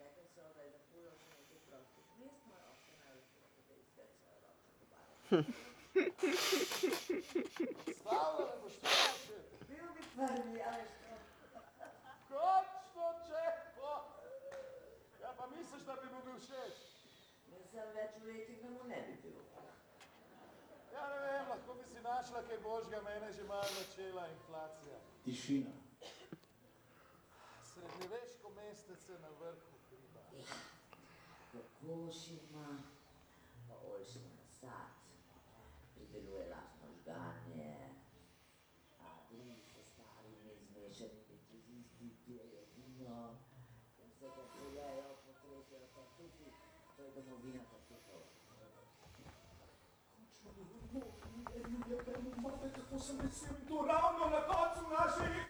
Rekli so, da je za pulo še nekaj prostih mest, moja občina je lahko da izgled svoje ročne tovarne. Stavljala ne boš tega še. Bil bi prvi, a veš to. Končno čepo. Ja, pa misliš, da bi mu bil všeč? Jaz sem več v letih, da mu ne bi bil. Ja, ne vem, lahko bi si našla kaj božga, mene že malo začela inflacija. Tišina. Srednjeveško mestece na vrhu hriba. Kokoš ima, pa oljčni nasad, 80 in tu ravno na koncu naših...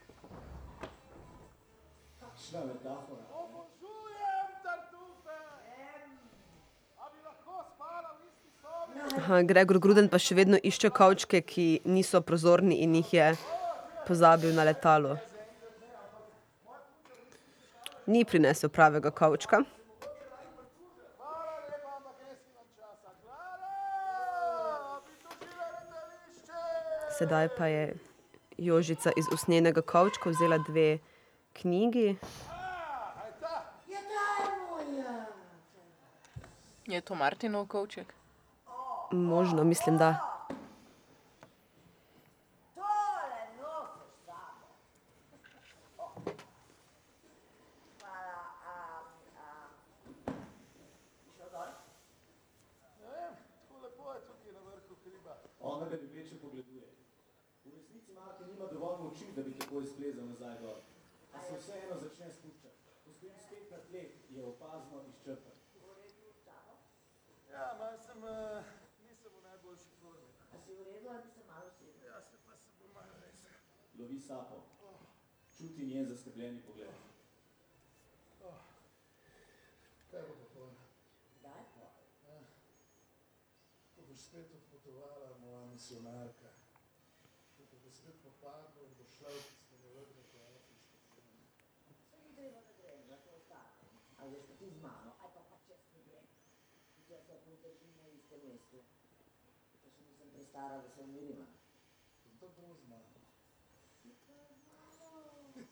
Kakšna metafora. Obožujem tartufe! A bi lahko spala v isti sobi? Aha, Gregor Gruden pa še vedno išče kavčke, ki niso prozorni in jih je pozabil na letalu. Ni prinesel pravega kavčka. Sedaj pa je Jožica iz usnjenega kavčka vzela dve knjigi. Je to Martinov kovček? Možno, mislim, da. Tole nosiš sabo. Hvala, a, a. Šel dol? Ne vem, tako lepo je tukaj na vrhu hriba. Ona ga ljubeče pogleduje. V resnici Martin nima dovolj moči, da bi tako izplezal nazaj dol. A se vseeno začne spuščati. Ko stojim spet na tleh, je opazno izčrpan. Ja, malo sem, uh, nisem v najboljši formi. A si v redu ali se malo usedel? Ja, se pa se bo malo res. Lovi sapo. Čuti njen zaskrbljeni pogled. Oh. Kaj bo pa pol? Daj pa. Ja. Ko boš spet odpotovala, moja misionarka. Ko te bo spet popadlo in boš šla v tiste nevrne koalicijske zemlje. Saj ni treba, da grem, lahko ostanem. A veš, pa ti z mano, aj pa pa čez ne grem. Tudi jaz lahko držim na istem mestu. Pa prestara, da se umiriva. To bo z mano.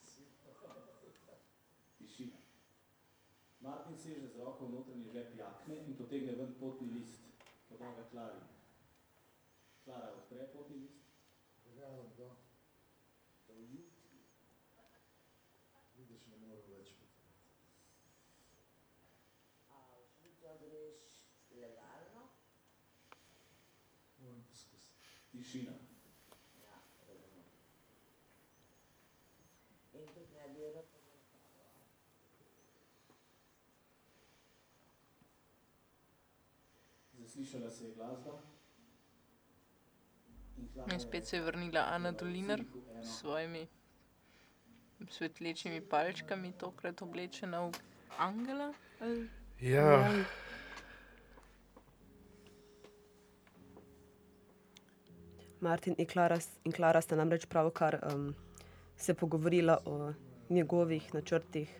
Si pa. Tišina. Martin seže z roko v notranji žep jakne in potegne ven potni list. Poda ga Klari. Klara odpre potni list. Verjamem, da Da v jutri. vidiš, ne morem več potovati. A v Švico greš legalno? Moram poskusiti. Tišina. Ja. In tudi ne bi rad. Zaslišala se je glasba. In In spet se je vrnila Ana Dolinar s svojimi svetlečimi palčkami, tokrat oblečena v angela. Ja. Martin in Klara, in Klara sta namreč pravkar um, se pogovorila o njegovih načrtih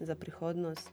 za prihodnost.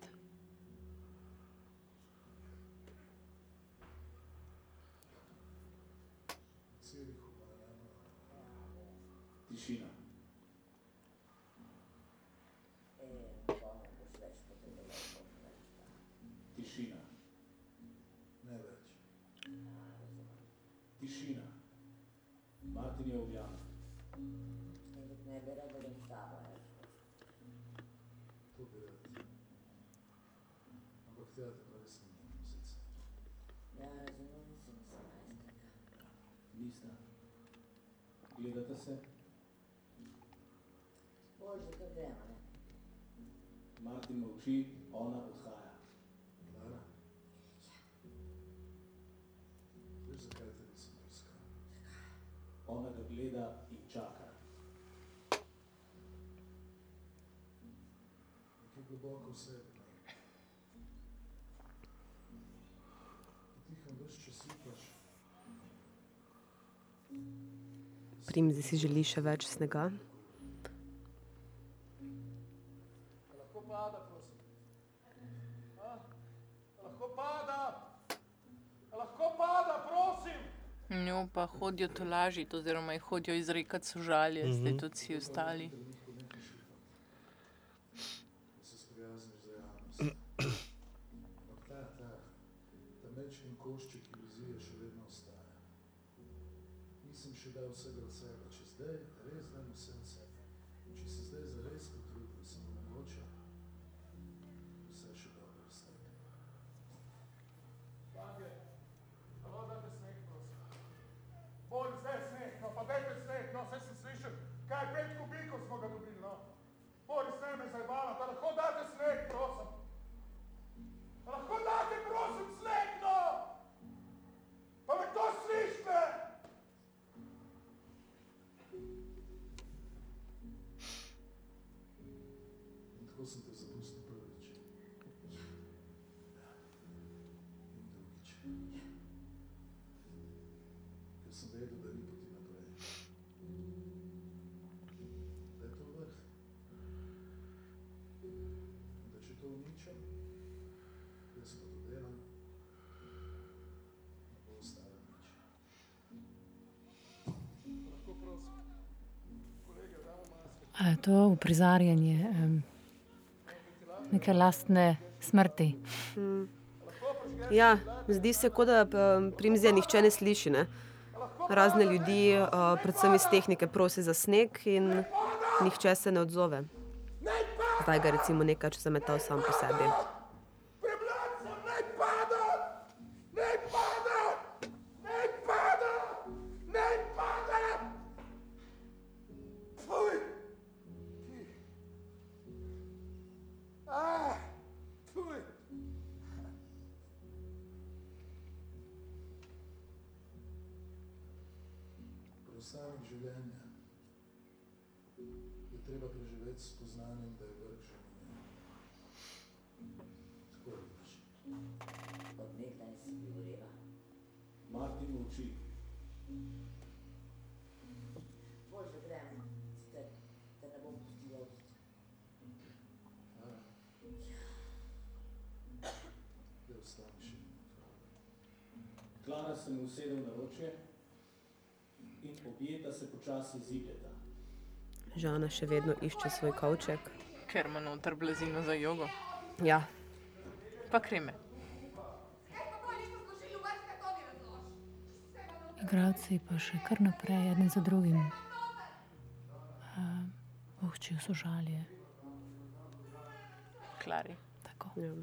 Globoko v sebi. ne. Tiho ves čas upaš. Primzi si želi še več snega. A Lahko pada, prosim. A? Lahko pada. Lahko pada, prosim. Njo pa hodijo tolažiti, oziroma jih hodijo izrekati sožalje, mm -hmm. zdaj Mhm. tudi vsi ostali. To uprizarjanje um, neke lastne smrti? Mm. Ja, zdi se, kot da primzija nihče ne sliši. Ne? Razne ljudi, uh, predvsem iz tehnike, prosi za sneg in nihče se ne odzove. Zdaj ga recimo nekaj časa zametal sam po sebi. Se mu usede v naročje in objeta se počasi zibljeta. Žana še vedno išče svoj kavček. Ker ima noter blazino za jogo. Ja, Pa kreme. Igravci pa še kar naprej, eden za drugim. Uh, Ohčijo sožalje. Klari. Ja.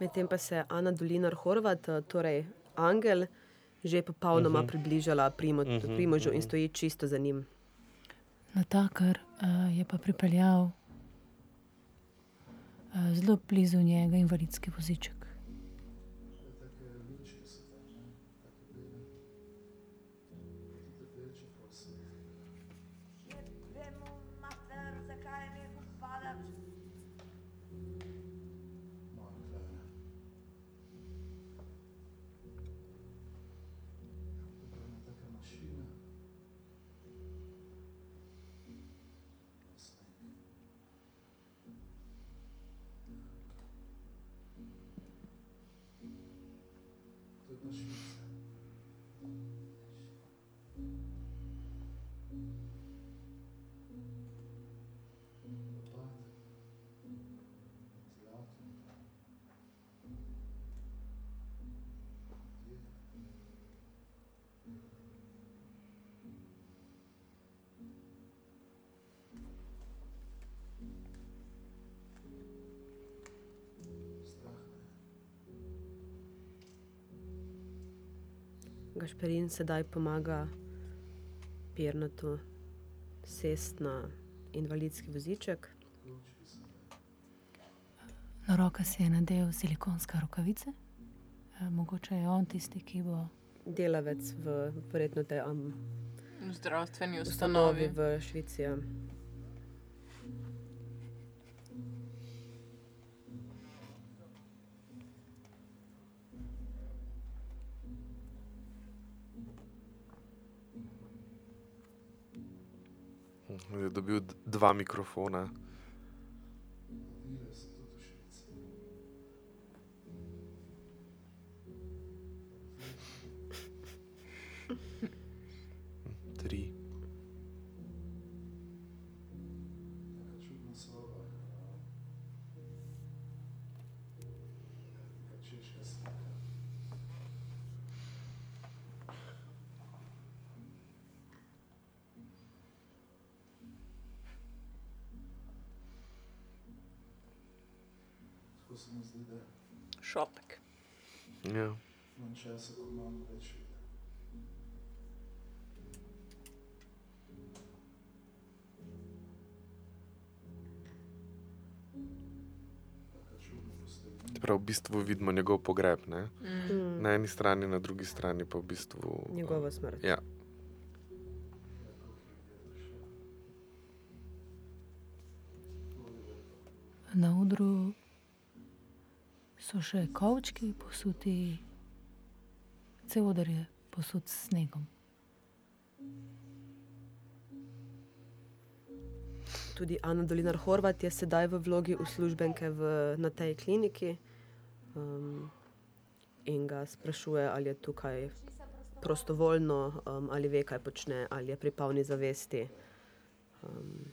Medtem pa se Ana Dolinar Horvat, torej Angel, že popolnoma Mhm. približala Primo, Mhm, Primožu in mhm. stoji čisto za njim. Natakar uh, je pa pripeljal uh, zelo blizu njega invalidski voziček. Gašperin sedaj pomaga Pirnatu sest na invalidski voziček. Na roke si je nadel silikonske rokavice. Uh, mogoče je on tisti, ki bo Delavec v verjetno tej um, zdravstveni ustanovi ustanovi. v Švici. Ja. Je dobil dva mikrofona. Tako se mi zdi, da Šopek. Ja. manj časa, ko imam več. Prav v bistvu vidimo njegov pogreb. Ne? Mm. Na eni strani, na drugi strani pa v bistvu. Njegova smrt. Ja. So še kovčki posuti, cel odr je posut s snegom. Tudi Ana Dolinar Horvat je sedaj v vlogi uslužbenke v, na tej kliniki um, in ga sprašuje, ali je tukaj prostovoljno, um, ali ve, kaj počne, ali je pri polni zavesti. Um,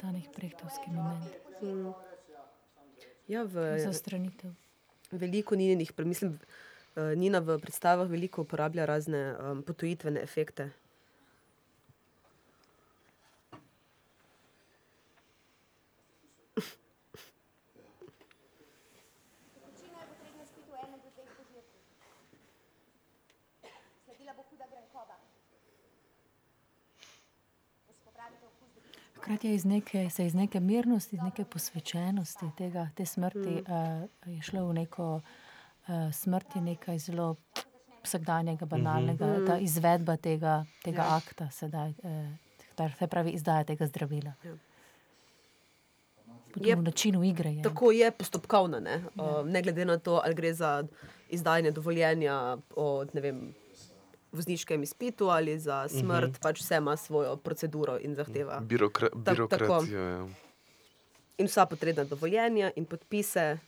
Ta nek prehtovski moment. Mm. Ja, v, Zastranitev. Veliko Nininih, pre- mislim, eh, Nina v predstavah veliko uporablja razne um, potojitvene efekte. Tekočino je potrebno spiti v enem do dveh požirkih. Sledila bo huda grenkoba. Da si popravite okus, Hkrati je iz neke, se iz neke mirnosti, iz neke posvečenosti tega, te smrti Mm. uh, je šlo v neko uh, smrt, je nekaj zelo vsakdanjega, banalnega, mm Mhm. -hmm. ta izvedba tega, tega Ja. ja. akta, sedaj, uh, se pravi, izdaja tega zdravila. Ja. Je, v načinu igre je. Tako je postopkovna, ne? Uh, ne glede na to, ali gre za izdajanje dovoljenja o ne vem, vozniškem izpitu ali za smrt, Mhm. pač vse ima svojo proceduro in zahteva. Birokra Ta- birokracijo. Ja. In vsa potrebna dovoljenja in podpise.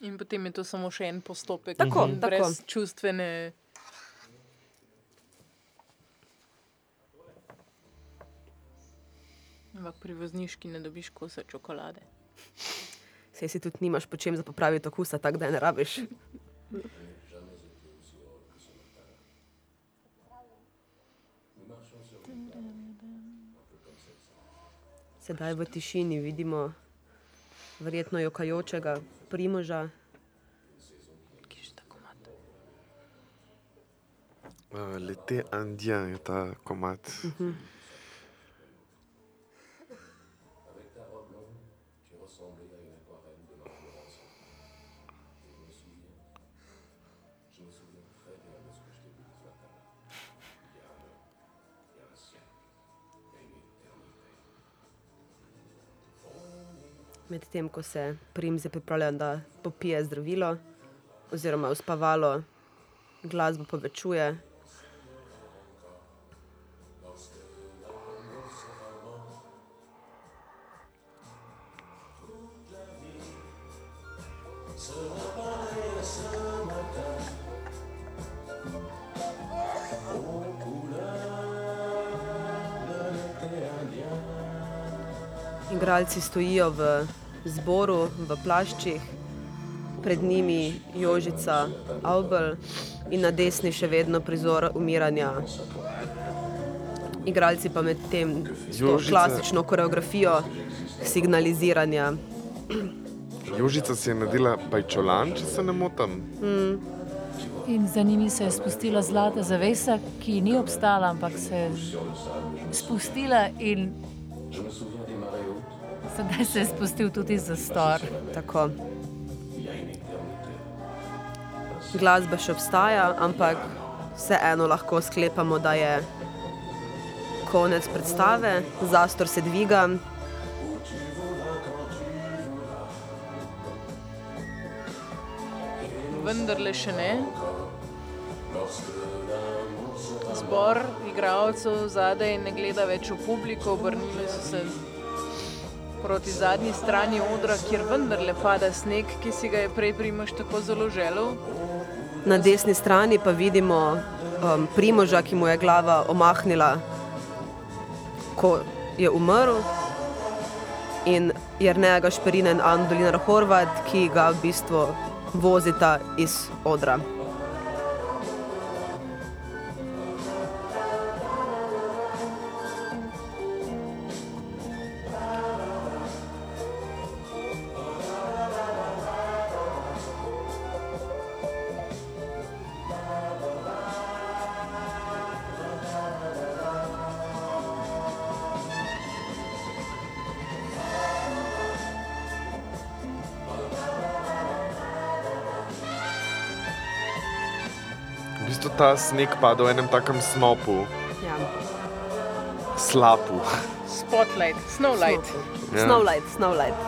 In potem je to samo še en postopek, Tako, in tako. brez čustvene. Ampak pri vozniški ne dobiš kosa čokolade. Sej si tudi nimaš po čem za popraviti okusa, tako da ne rabiš. Sedaj v tišini vidimo verjetno jokajočega primoža. Uh, Lete Andien je ta komat. Mhm. Avec Medtem ko se primze pripravlja, da popije zdravilo, oziroma uspavalo, glasbo povečuje. Igralci stojijo v zboru, v plaščih, pred njimi Jožica Avbel in na desni še vedno prizor umiranja. Igralci pa med tem to Jožica- klasično koreografijo signaliziranja. Jožica si je nadela pajčolan, če se ne motim. Mm. In za njimi se je spustila zlata zavesa, ki ni obstala, ampak se je spustila in sedaj se je spustil tudi zastor. Tako. Glasba še obstaja, ampak vseeno lahko sklepamo, da je konec predstave, zastor se dviga. Vendarle še ne. Zbor igralcev zadaj ne gleda več v publiko, obrnili so se proti zadnji strani odra, kjer vendarle pada sneg, ki si ga je prej Primož tako zelo želel. Na desni strani pa vidimo um, Primoža, ki mu je glava omahnila, ko je umrl, in Jrneja Gašperina in Andolina Horvat, ki ga v bistvu vozita iz odra. Ta sneg pada v enem takem snopu, Ja. slapu. Spotlight, snowlight. Ja. Snowlight, snowlight.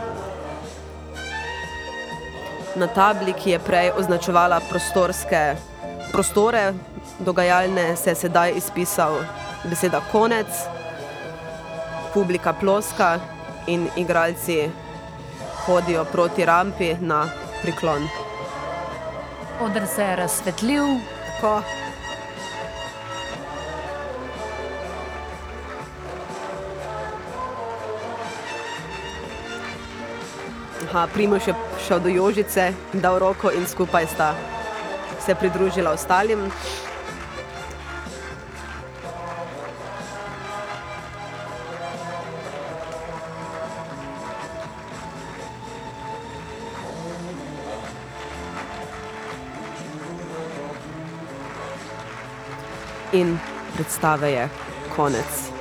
Na tabli, ki je prej označevala prostorske prostore, dogajalne, se je sedaj izpisal beseda konec, publika ploska in igralci hodijo proti rampi na priklon. Odr se je razsvetlil. Tako. Aha, Primož je šel do Jožice, dal roko in skupaj sta se pridružila ostalim. In predstave je konec.